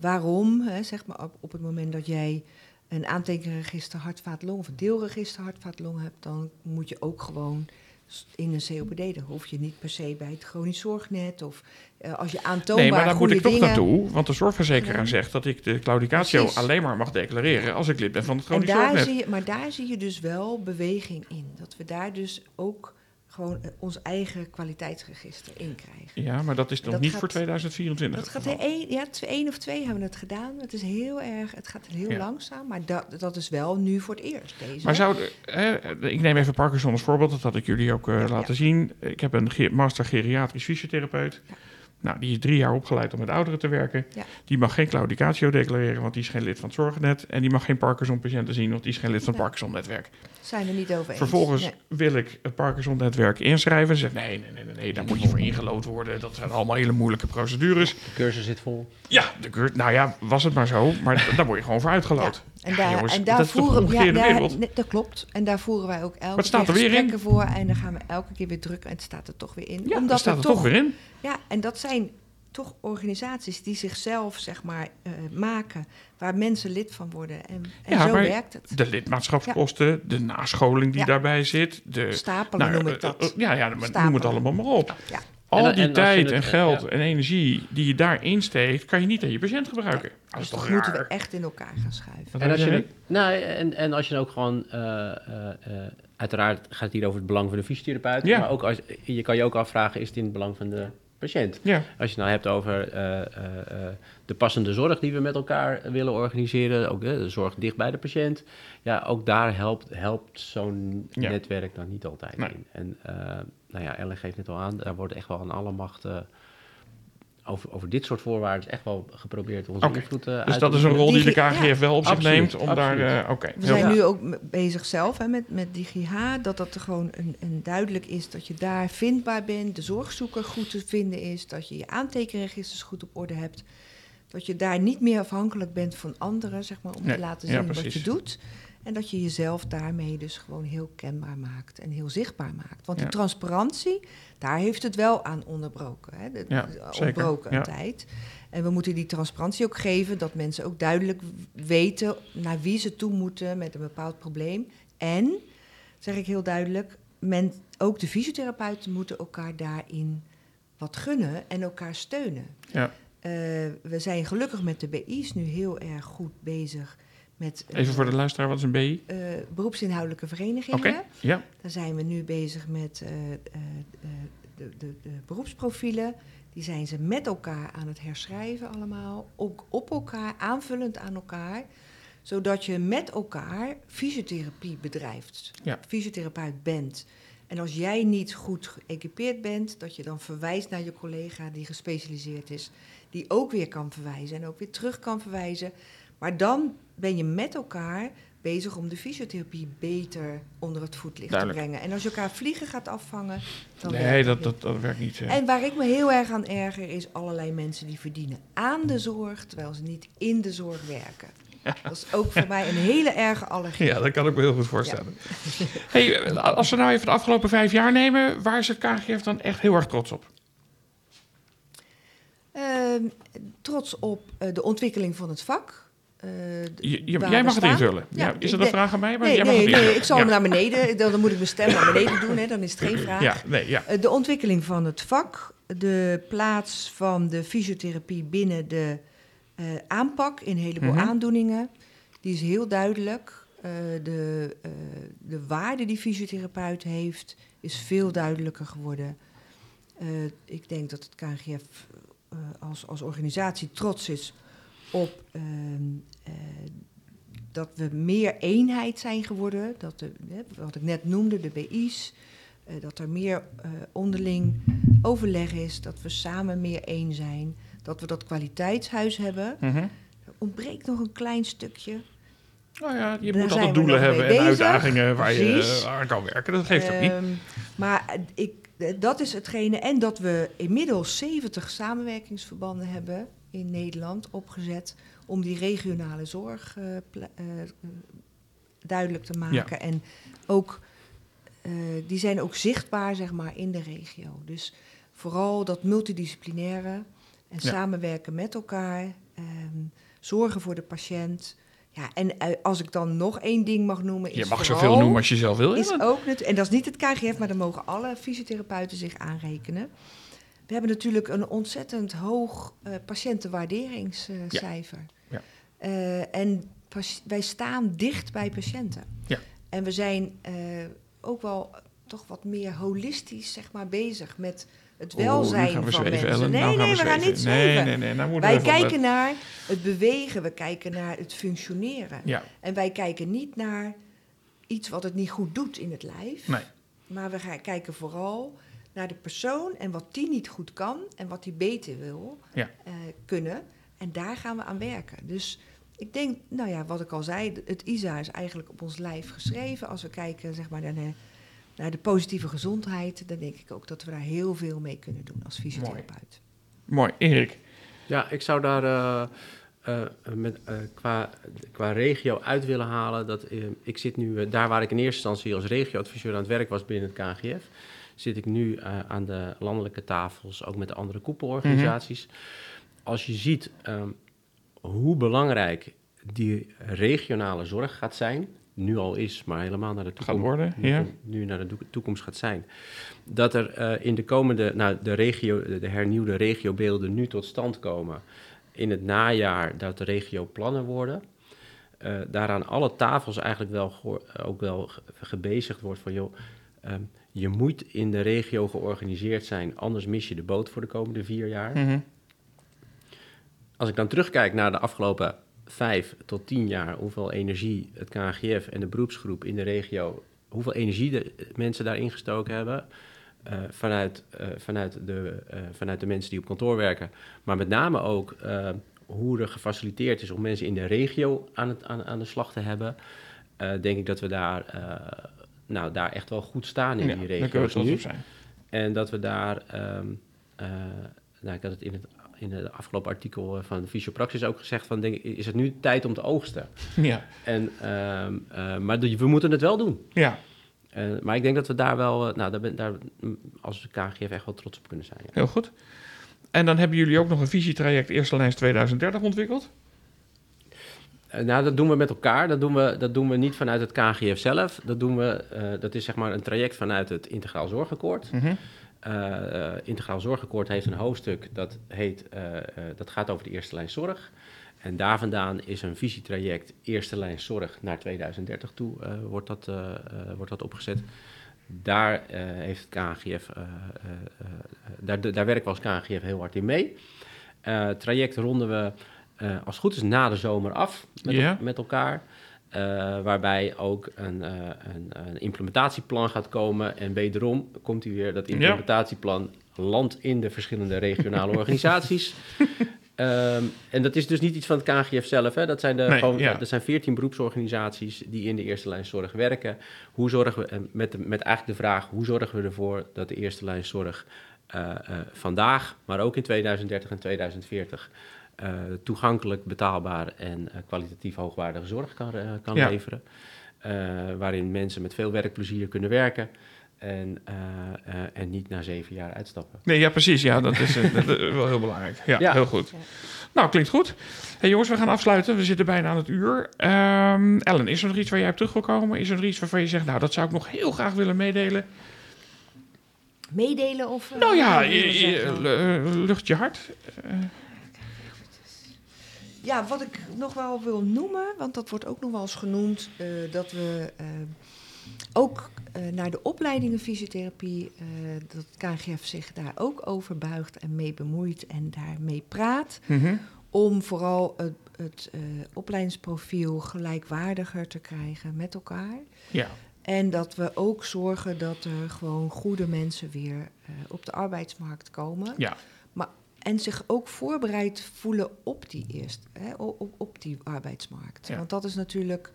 S3: waarom, hè, zeg maar, op, op het moment dat jij een aantekenregister hart-vaat-long of een deelregister hart-vaat-long hebt, dan moet je ook gewoon in een COPD, dan hoef je niet per se bij het chronisch zorgnet of eh, als je aantoonbaar
S1: Nee, maar daar moet ik toch
S3: dingen...
S1: naartoe, want de zorgverzekeraar zegt dat ik de claudicatio
S3: Precies.
S1: alleen maar mag declareren als ik lid ben van het
S3: En
S1: chronisch
S3: daar
S1: zorgnet.
S3: zie je, maar daar zie je dus wel beweging in. Dat we daar dus ook gewoon eh, ons eigen kwaliteitsregister in krijgen.
S1: Ja, maar dat is nog niet
S3: gaat-
S1: voor 2024.
S3: Dat gaat één, ja, twee, één of twee hebben het gedaan. Het is heel erg, het gaat heel
S1: Ja.
S3: langzaam, maar dat, dat is wel nu voor het eerst. Deze.
S1: Maar zou, de- hè, ik neem even Parkinson als voorbeeld, dat had ik jullie ook eh,
S3: Ja,
S1: laten
S3: ja.
S1: zien. Ik heb een ge- master geriatrisch fysiotherapeut.
S3: Ja.
S1: Nou, die is drie jaar opgeleid om met ouderen te werken.
S3: Ja.
S1: Die mag geen claudicatio declareren, want die is geen lid van het zorgnet. En die mag geen Parkinson-patiënten zien, want die is geen lid van het
S3: Nee.
S1: Parkinson-netwerk.
S3: zijn er niet over eens.
S1: Vervolgens
S3: Nee.
S1: wil ik het Parkinson-netwerk inschrijven. Ze zegt, nee, nee, nee, nee, nee, daar moet je voor ingelood worden. Dat zijn allemaal hele moeilijke procedures.
S4: De cursus zit vol.
S1: Ja, de keur- nou ja, was het maar zo. Maar daar word je gewoon voor uitgeloot.
S3: En
S1: Ja,
S3: daar,
S1: jongens,
S3: en daar voeren daar-
S1: wereld?
S3: nee, dat klopt. En daar voeren wij ook elke keer
S1: er
S3: gesprekken voor. En dan gaan we elke keer weer drukken. En het staat er toch weer in.
S1: Ja,
S3: Omdat
S1: staat
S3: we
S1: er toch weer in.
S3: Ja, en dat zijn toch organisaties die zichzelf zeg maar eh, maken, waar mensen lid van worden. En, en
S1: Ja,
S3: zo werkt het.
S1: De lidmaatschapskosten, de nascholing die
S3: Ja.
S1: daarbij zit. De,
S3: Stapelen
S1: nou,
S3: noem
S1: eh,
S3: ik dat.
S1: eh, ja, ja, maar noem het allemaal maar op.
S3: Ja.
S1: Al
S4: En-
S1: die tijd
S4: het-
S1: en geld
S4: ja.
S1: en energie die je daarin steekt, kan je niet aan je patiënt gebruiken. Dat
S3: Dus
S1: is toch
S3: dat moeten we echt in elkaar gaan schuiven.
S4: En als,
S1: je
S4: nou, en, en als je ook gewoon, eh, eh, eh, uiteraard gaat het hier over het belang van de fysiotherapeut,
S1: Ja.
S4: maar ook als, je kan je ook afvragen, is het in het belang van de patiënt?
S1: Ja,
S4: Als je het nou hebt over eh, eh, eh, de passende zorg die we met elkaar willen organiseren, ook de zorg dicht bij de patiënt, ja, ook daar helpt, helpt zo'n
S1: Ja.
S4: netwerk dan niet altijd
S1: Nee.
S4: in. En eh, nou ja, Ellen geeft net al aan, daar wordt echt wel aan alle macht eh, over, over dit soort voorwaarden echt wel geprobeerd onze
S1: Oké.
S4: invloed eh,
S1: dus
S4: uit
S1: dat
S4: te
S1: is een rol die de KGF
S3: ja.
S1: wel op zich
S4: Absoluut,
S1: neemt om daar... eh, Oké,
S3: We zijn nu ook bezig zelf hè, met, met DigiH, dat dat er gewoon een, een duidelijk is dat je daar vindbaar bent, de zorgzoeker goed te vinden is, dat je je aantekenregisters goed op orde hebt, dat je daar niet meer afhankelijk bent van anderen, zeg maar, om
S1: Nee,
S3: te laten
S1: ja,
S3: zien wat je doet. En dat je jezelf daarmee dus gewoon heel kenbaar maakt en heel zichtbaar maakt. Want
S1: Ja.
S3: die transparantie, daar heeft het wel aan onderbroken. Hè? De,
S1: Ja,
S3: de- ontbroken een tijd. En we moeten die transparantie ook geven, dat mensen ook duidelijk weten naar wie ze toe moeten met een bepaald probleem. En, zeg ik heel duidelijk, men, ook de fysiotherapeuten moeten elkaar daarin wat gunnen en elkaar steunen.
S1: Ja.
S3: Eh, we zijn gelukkig met de BI's nu heel erg goed bezig met eh,
S1: Even voor de luisteraar, wat is een BI?
S3: eh, beroepsinhoudelijke verenigingen.
S1: Oké, ja.
S3: Daar zijn we nu bezig met eh, eh, eh, de, de, de beroepsprofielen. Die zijn ze met elkaar aan het herschrijven allemaal. Ook op elkaar, aanvullend aan elkaar. Zodat je met elkaar fysiotherapie bedrijft.
S1: Ja.
S3: Fysiotherapeut bent. En als jij niet goed geëquipeerd bent, dat je dan verwijst naar je collega die gespecialiseerd is. Die ook weer kan verwijzen en ook weer terug kan verwijzen. Maar dan ben je met elkaar bezig om de fysiotherapie beter onder het voetlicht
S1: Duidelijk.
S3: te brengen. En als je elkaar vliegen gaat afvangen, dan
S1: Nee, dat, dat, dat werkt niet. eh.
S3: en waar ik me heel erg aan erger is allerlei mensen die verdienen aan de zorg, terwijl ze niet in de zorg werken. Dat is ook voor mij een hele erge allergie.
S1: Ja, dat kan ik me heel goed voorstellen. Hey, als we nou even de afgelopen vijf jaar nemen, waar is het KGF dan echt heel erg trots op?
S3: Ehm, trots op eh, de ontwikkeling van het vak. Eh,
S1: jij mag het invullen. Ja, is dat een vraag aan mij? Maar
S3: Nee,
S1: jij mag
S3: nee, nee, ik zal hem naar beneden, dan, dan moet ik mijn stem naar beneden doen, hè, dan is het geen vraag.
S1: Ja, nee, ja.
S3: Eh, De ontwikkeling van het vak, de plaats van de fysiotherapie binnen de eh, aanpak in een heleboel
S1: Mhm.
S3: aandoeningen, die is heel duidelijk. Eh, de, eh, de waarde die fysiotherapeut heeft, is veel duidelijker geworden. Eh, ik denk dat het KNGF eh, als, als organisatie trots is op ehm, eh, dat we meer eenheid zijn geworden. Dat de, wat ik net noemde, de BI's. eh, dat er meer eh, onderling overleg is. Dat we samen meer één zijn. Dat we dat kwaliteitshuis hebben.
S1: Mhm.
S3: Er ontbreekt nog een klein stukje.
S1: Nou ja, je
S3: Daar
S1: moet altijd doelen hebben en
S3: bezig.
S1: uitdagingen waar je
S3: Precies.
S1: aan kan werken. Dat geeft ook niet.
S3: Ehm, maar ik, dat is hetgene. En dat we inmiddels 70 samenwerkingsverbanden hebben in Nederland opgezet. om die regionale zorg eh, eh, duidelijk te maken. En ook, eh, die zijn ook zichtbaar zeg maar, in de regio. Dus vooral dat multidisciplinaire en
S1: Ja.
S3: samenwerken met elkaar. ehm, zorgen voor de patiënt. Ja, en als ik dan nog één ding mag noemen. Is
S1: Je mag
S3: vooral-
S1: zoveel noemen als je zelf wil.
S3: is ook net, en dat is niet het KGF, maar daar mogen alle fysiotherapeuten zich aanrekenen. We hebben natuurlijk een ontzettend hoog eh, patiëntenwaarderingscijfer.
S1: Ja.
S3: Eh, en wij staan dicht bij patiënten.
S1: Ja.
S3: En we zijn eh, ook wel toch wat meer holistisch zeg maar, bezig met het
S1: Oeh,
S3: welzijn
S1: gaan we
S3: van mensen.
S1: Ellen.
S3: Nee,
S1: Nou
S3: nee, we gaan niet zweven.
S1: Nee, nee, nee. Nou
S3: Wij kijken naar het bewegen, we kijken naar het functioneren.
S1: Ja,
S3: En wij kijken niet naar iets wat het niet goed doet in het lijf.
S1: nee.
S3: Maar we gaan kijken vooral naar de persoon en wat die niet goed kan en wat die beter wil
S1: Ja.
S3: eh, kunnen. En daar gaan we aan werken. Dus ik denk, nou ja, wat ik al zei, het ISA is eigenlijk op ons lijf geschreven. Als we kijken zeg maar, naar, de, naar de positieve gezondheid, dan denk ik ook dat we daar heel veel mee kunnen doen als fysiotherapeut.
S1: Mooi. Erik.
S4: Ja, ik zou daar eh, eh, met, eh, qua, qua regio uit willen halen. Dat, ik zit nu, daar waar ik in eerste instantie als regioadviseur aan het werk was binnen het KNGF, zit ik nu eh, aan de landelijke tafels, ook met de andere koepelorganisaties. Als je ziet ehm, hoe belangrijk die regionale zorg gaat zijn, nu al is, maar helemaal naar de toekomst,
S1: worden,
S4: nu,
S1: ja.
S4: nu naar de toekomst gaat zijn. Dat er eh, in de komende, nou, de, regio, de hernieuwde regiobeelden nu tot stand komen. In het najaar dat de regioplannen worden. eh, daaraan alle tafels eigenlijk wel ook wel ge- gebezigd wordt van joh, ehm, je moet in de regio georganiseerd zijn, anders mis je de boot voor de komende vier jaar.
S1: Mhm.
S4: Als ik dan terugkijk naar de afgelopen vijf tot tien jaar, hoeveel energie het KNGF en de beroepsgroep in de regio, hoeveel energie de mensen daarin gestoken hebben, eh, vanuit, eh, vanuit, de, eh, vanuit de mensen die op kantoor werken, maar met name ook hoe er gefaciliteerd is om mensen in de regio aan, het, aan, aan de slag te hebben, denk ik dat we daar, nou, daar echt wel goed staan in
S1: Ja,
S4: die regio's nu.
S1: zijn.
S4: En dat we daar, eh, nou, ik had het in het, in het afgelopen artikel eh, van Fysiopraxis ook gezegd, van denk, is het nu tijd om te oogsten?
S1: Ja,
S4: En, ehm, eh, maar we moeten het wel doen.
S1: ja,
S4: maar ik denk dat we daar wel, nou, daar, ben, daar mm, als KGF echt wel trots op kunnen zijn. ja.
S1: heel goed. En dan hebben jullie ook nog een visietraject Eerste Lijns 2030 ontwikkeld.
S4: Eh, nou, dat doen we met elkaar. Dat doen we, dat doen we niet vanuit het KGF zelf. Dat, doen we, eh, dat is zeg maar een traject vanuit het Integraal Zorgakkoord. Eh, Integraal Zorgakkoord heeft een hoofdstuk dat heet, dat gaat over de eerste lijn zorg. En daar vandaan is een visietraject eerste lijn zorg naar 2030 toe, wordt, dat, wordt dat opgezet. Daar heeft eh, daar, daar werken we als KNGF heel hard in mee. Het traject ronden we als het goed is na de zomer af met, met elkaar. Eh, waarbij ook een, eh, een, een implementatieplan gaat komen. En wederom komt hij weer, dat
S1: Ja.
S4: implementatieplan landt in de verschillende regionale organisaties. Ehm, en dat is dus niet iets van het KNGF zelf. Hè. Dat, zijn de,
S1: Nee,
S4: gewoon,
S1: ja.
S4: dat zijn 14 beroepsorganisaties die in de eerste lijn zorg werken. Hoe zorgen we, met, de- met eigenlijk de vraag, hoe zorgen we ervoor dat de eerste lijn zorg eh, eh, vandaag, maar ook in 2030 en 2040 eh, toegankelijk, betaalbaar en eh, kwalitatief hoogwaardige zorg kan, eh, kan
S1: Ja.
S4: leveren. Eh, waarin mensen met veel werkplezier kunnen werken en, eh, eh, en niet na zeven jaar uitstappen.
S1: Nee, ja, precies. Ja, dat is, eh, dat is wel heel belangrijk. Ja,
S4: Ja.
S1: heel goed.
S3: Ja.
S1: Nou, klinkt goed. Hey, jongens, we gaan afsluiten. We zitten bijna aan het uur. Ehm, Ellen, is er nog iets waar jij op terug wil komen? Is er nog iets waarvan je zegt, nou, dat zou ik nog heel graag willen meedelen?
S3: Meedelen of... eh,
S1: nou ja,
S3: je
S1: je- je-
S3: zeggen?
S1: eh, lucht je hart.
S3: Ja, wat ik nog wel wil noemen, want dat wordt ook nog wel eens genoemd, eh, dat we eh, ook eh, naar de opleidingen fysiotherapie, dat KNGF zich daar ook over buigt en mee bemoeit en daarmee praat.
S1: Mhm.
S3: Om vooral het, het opleidingsprofiel gelijkwaardiger te krijgen met elkaar.
S1: Ja,
S3: En dat we ook zorgen dat er gewoon goede mensen weer op de arbeidsmarkt komen.
S1: ja,
S3: En zich ook voorbereid voelen op die eerst, hè, op, op, die arbeidsmarkt.
S1: Ja.
S3: Want dat is natuurlijk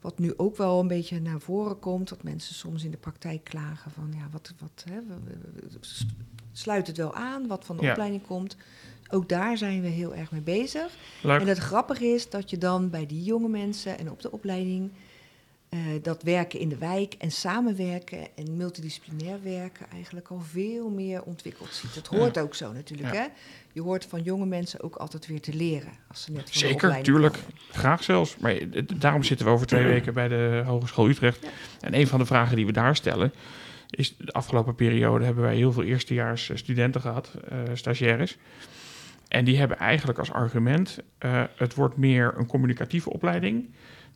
S3: wat nu ook wel een beetje naar voren komt. Dat mensen soms in de praktijk klagen van ja, wat, wat hè, sluit het wel aan, wat van de
S1: Ja.
S3: opleiding komt. Ook daar zijn we heel erg mee bezig.
S1: leuk.
S3: En het grappige is dat je dan bij die jonge mensen en op de opleiding eh, dat werken in de wijk en samenwerken en multidisciplinair werken eigenlijk al veel meer ontwikkeld ziet. Dat hoort ook zo natuurlijk.
S1: Ja.
S3: Hè? Je hoort van jonge mensen ook altijd weer te leren als ze net van de
S1: Zeker,
S3: opleiding
S1: tuurlijk.
S3: komen.
S1: Graag zelfs. Maar eh, daarom zitten we over twee weken bij de Hogeschool Utrecht.
S3: Ja.
S1: En een van de vragen die we daar stellen is... de afgelopen periode hebben wij heel veel eerstejaars eh, studenten gehad, eh, stagiaires. En die hebben eigenlijk als argument... eh, het wordt meer een communicatieve opleiding...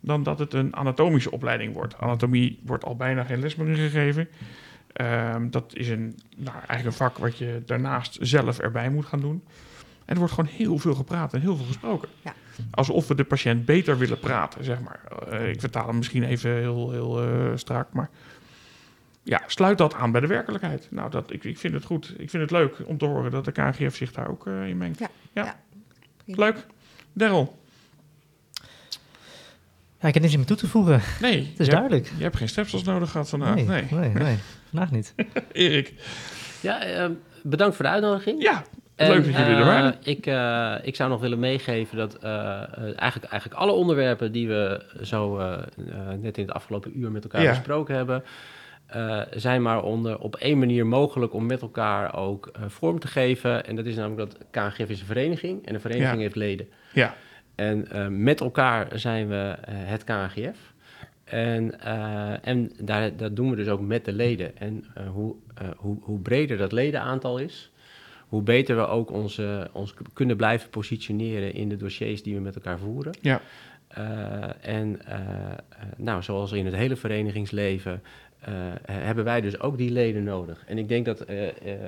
S1: dan dat het een anatomische opleiding wordt. Anatomie wordt al bijna geen les meer gegeven. Ehm, dat is een, nou, eigenlijk een vak wat je daarnaast zelf erbij moet gaan doen. En er wordt gewoon heel veel gepraat en heel veel gesproken.
S3: Ja.
S1: Alsof we de patiënt beter willen praten, zeg maar. Eh, ik vertaal hem misschien even heel, heel eh, strak, maar... Ja, sluit dat aan bij de werkelijkheid. Nou, dat, ik, ik vind het goed. Ik vind het leuk om te horen dat de KNGF zich daar ook eh, in mengt.
S3: Ja,
S1: ja.
S3: ja.
S1: Leuk. Daryl,
S2: Ja, ik heb niks meer toe te voegen.
S1: nee.
S2: Het is
S1: je, hebt,
S2: duidelijk.
S1: je hebt geen stepsels nodig gehad vandaag.
S2: nee,
S1: Nee.
S2: nee, nee, vandaag niet.
S1: Erik,
S4: Ja, eh, bedankt voor de uitnodiging.
S1: ja,
S4: En,
S1: leuk dat jullie er
S4: eh,
S1: waren.
S4: Ik, eh, ik zou nog willen meegeven dat eh, eigenlijk, eigenlijk alle onderwerpen die we zo net in het afgelopen uur met elkaar
S1: Ja.
S4: besproken hebben, eh, zijn maar onder, op één manier mogelijk om met elkaar ook vorm te geven. En dat is namelijk dat KNGF is een vereniging en een vereniging
S1: Ja.
S4: heeft leden.
S1: Ja,
S4: En eh, met elkaar zijn we eh, het KNGF. En, eh, en daar, dat doen we dus ook met de leden. En hoe, hoe, hoe breder dat ledenaantal is, hoe beter we ook onze, ons kunnen blijven positioneren in de dossiers die we met elkaar voeren.
S1: ja,
S4: en eh, nou, zoals in het hele verenigingsleven hebben wij dus ook die leden nodig. En ik denk dat, eh, eh, eh,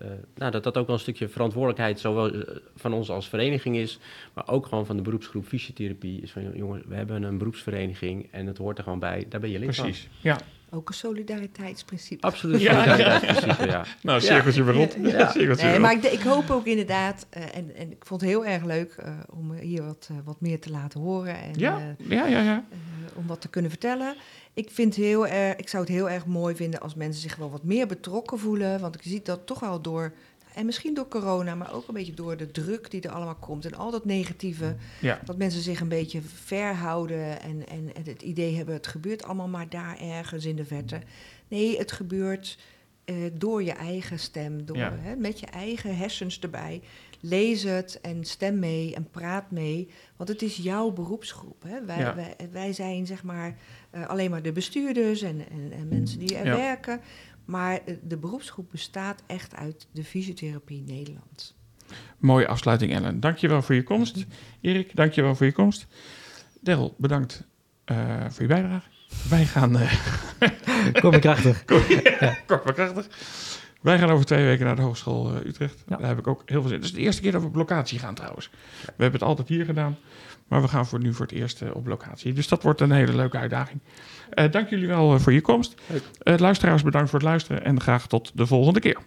S4: eh, nou, dat dat ook wel een stukje verantwoordelijkheid zowel eh, van ons als vereniging is, maar ook gewoon van de beroepsgroep fysiotherapie. Is van jongens, we hebben een beroepsvereniging en het hoort er gewoon bij. Daar ben je lid van.
S1: precies. Ja,
S3: Ook een solidariteitsprincipe.
S4: Absoluut.
S1: Ja.
S4: solidariteitsprincipe, ja.
S1: nou, cirkeltje weer rond.
S4: Ja.
S3: Nee, maar ik, ik hoop ook inderdaad, eh, en, en ik vond het heel erg leuk eh, om hier wat, eh, wat meer te laten horen. En,
S1: Ja,
S3: eh,
S1: ja, ja, ja.
S3: eh, om wat te kunnen vertellen. Ik, vind heel erg, ik zou het heel erg mooi vinden als mensen zich wel wat meer betrokken voelen. Want ik zie dat toch wel door, en misschien door corona, maar ook een beetje door de druk die er allemaal komt. En al dat negatieve,
S1: Ja,
S3: dat mensen zich een beetje verhouden en, en, en het idee hebben, het gebeurt allemaal maar daar ergens in de verte. Nee, het gebeurt eh, door je eigen stem, door,
S1: Ja.
S3: hè, met je eigen hersens erbij. Lees het en stem mee en praat mee, want het is jouw beroepsgroep. Hè. Wij,
S1: Ja.
S3: wij, wij zijn zeg maar eh, alleen maar de bestuurders en, en, en mensen die er
S1: Ja.
S3: werken. Maar eh, de beroepsgroep bestaat echt uit de fysiotherapie Nederland.
S1: mooie afsluiting, Ellen. Dankjewel voor je komst. Erik, dankjewel voor je komst. Daryl, bedankt eh, voor je bijdrage. Wij gaan, eh,
S2: Kom ik krachtig.
S1: kort maar krachtig, wij gaan over twee weken naar de Hogeschool Utrecht.
S2: Ja.
S1: Daar heb ik ook heel veel zin in. Het is de eerste keer dat we op locatie gaan trouwens. We hebben het altijd hier gedaan, maar we gaan voor nu voor het eerst eh, op locatie. Dus dat wordt een hele leuke uitdaging. Eh, dank jullie wel eh, voor je komst. luisteraars, bedankt voor het luisteren en graag tot de volgende keer.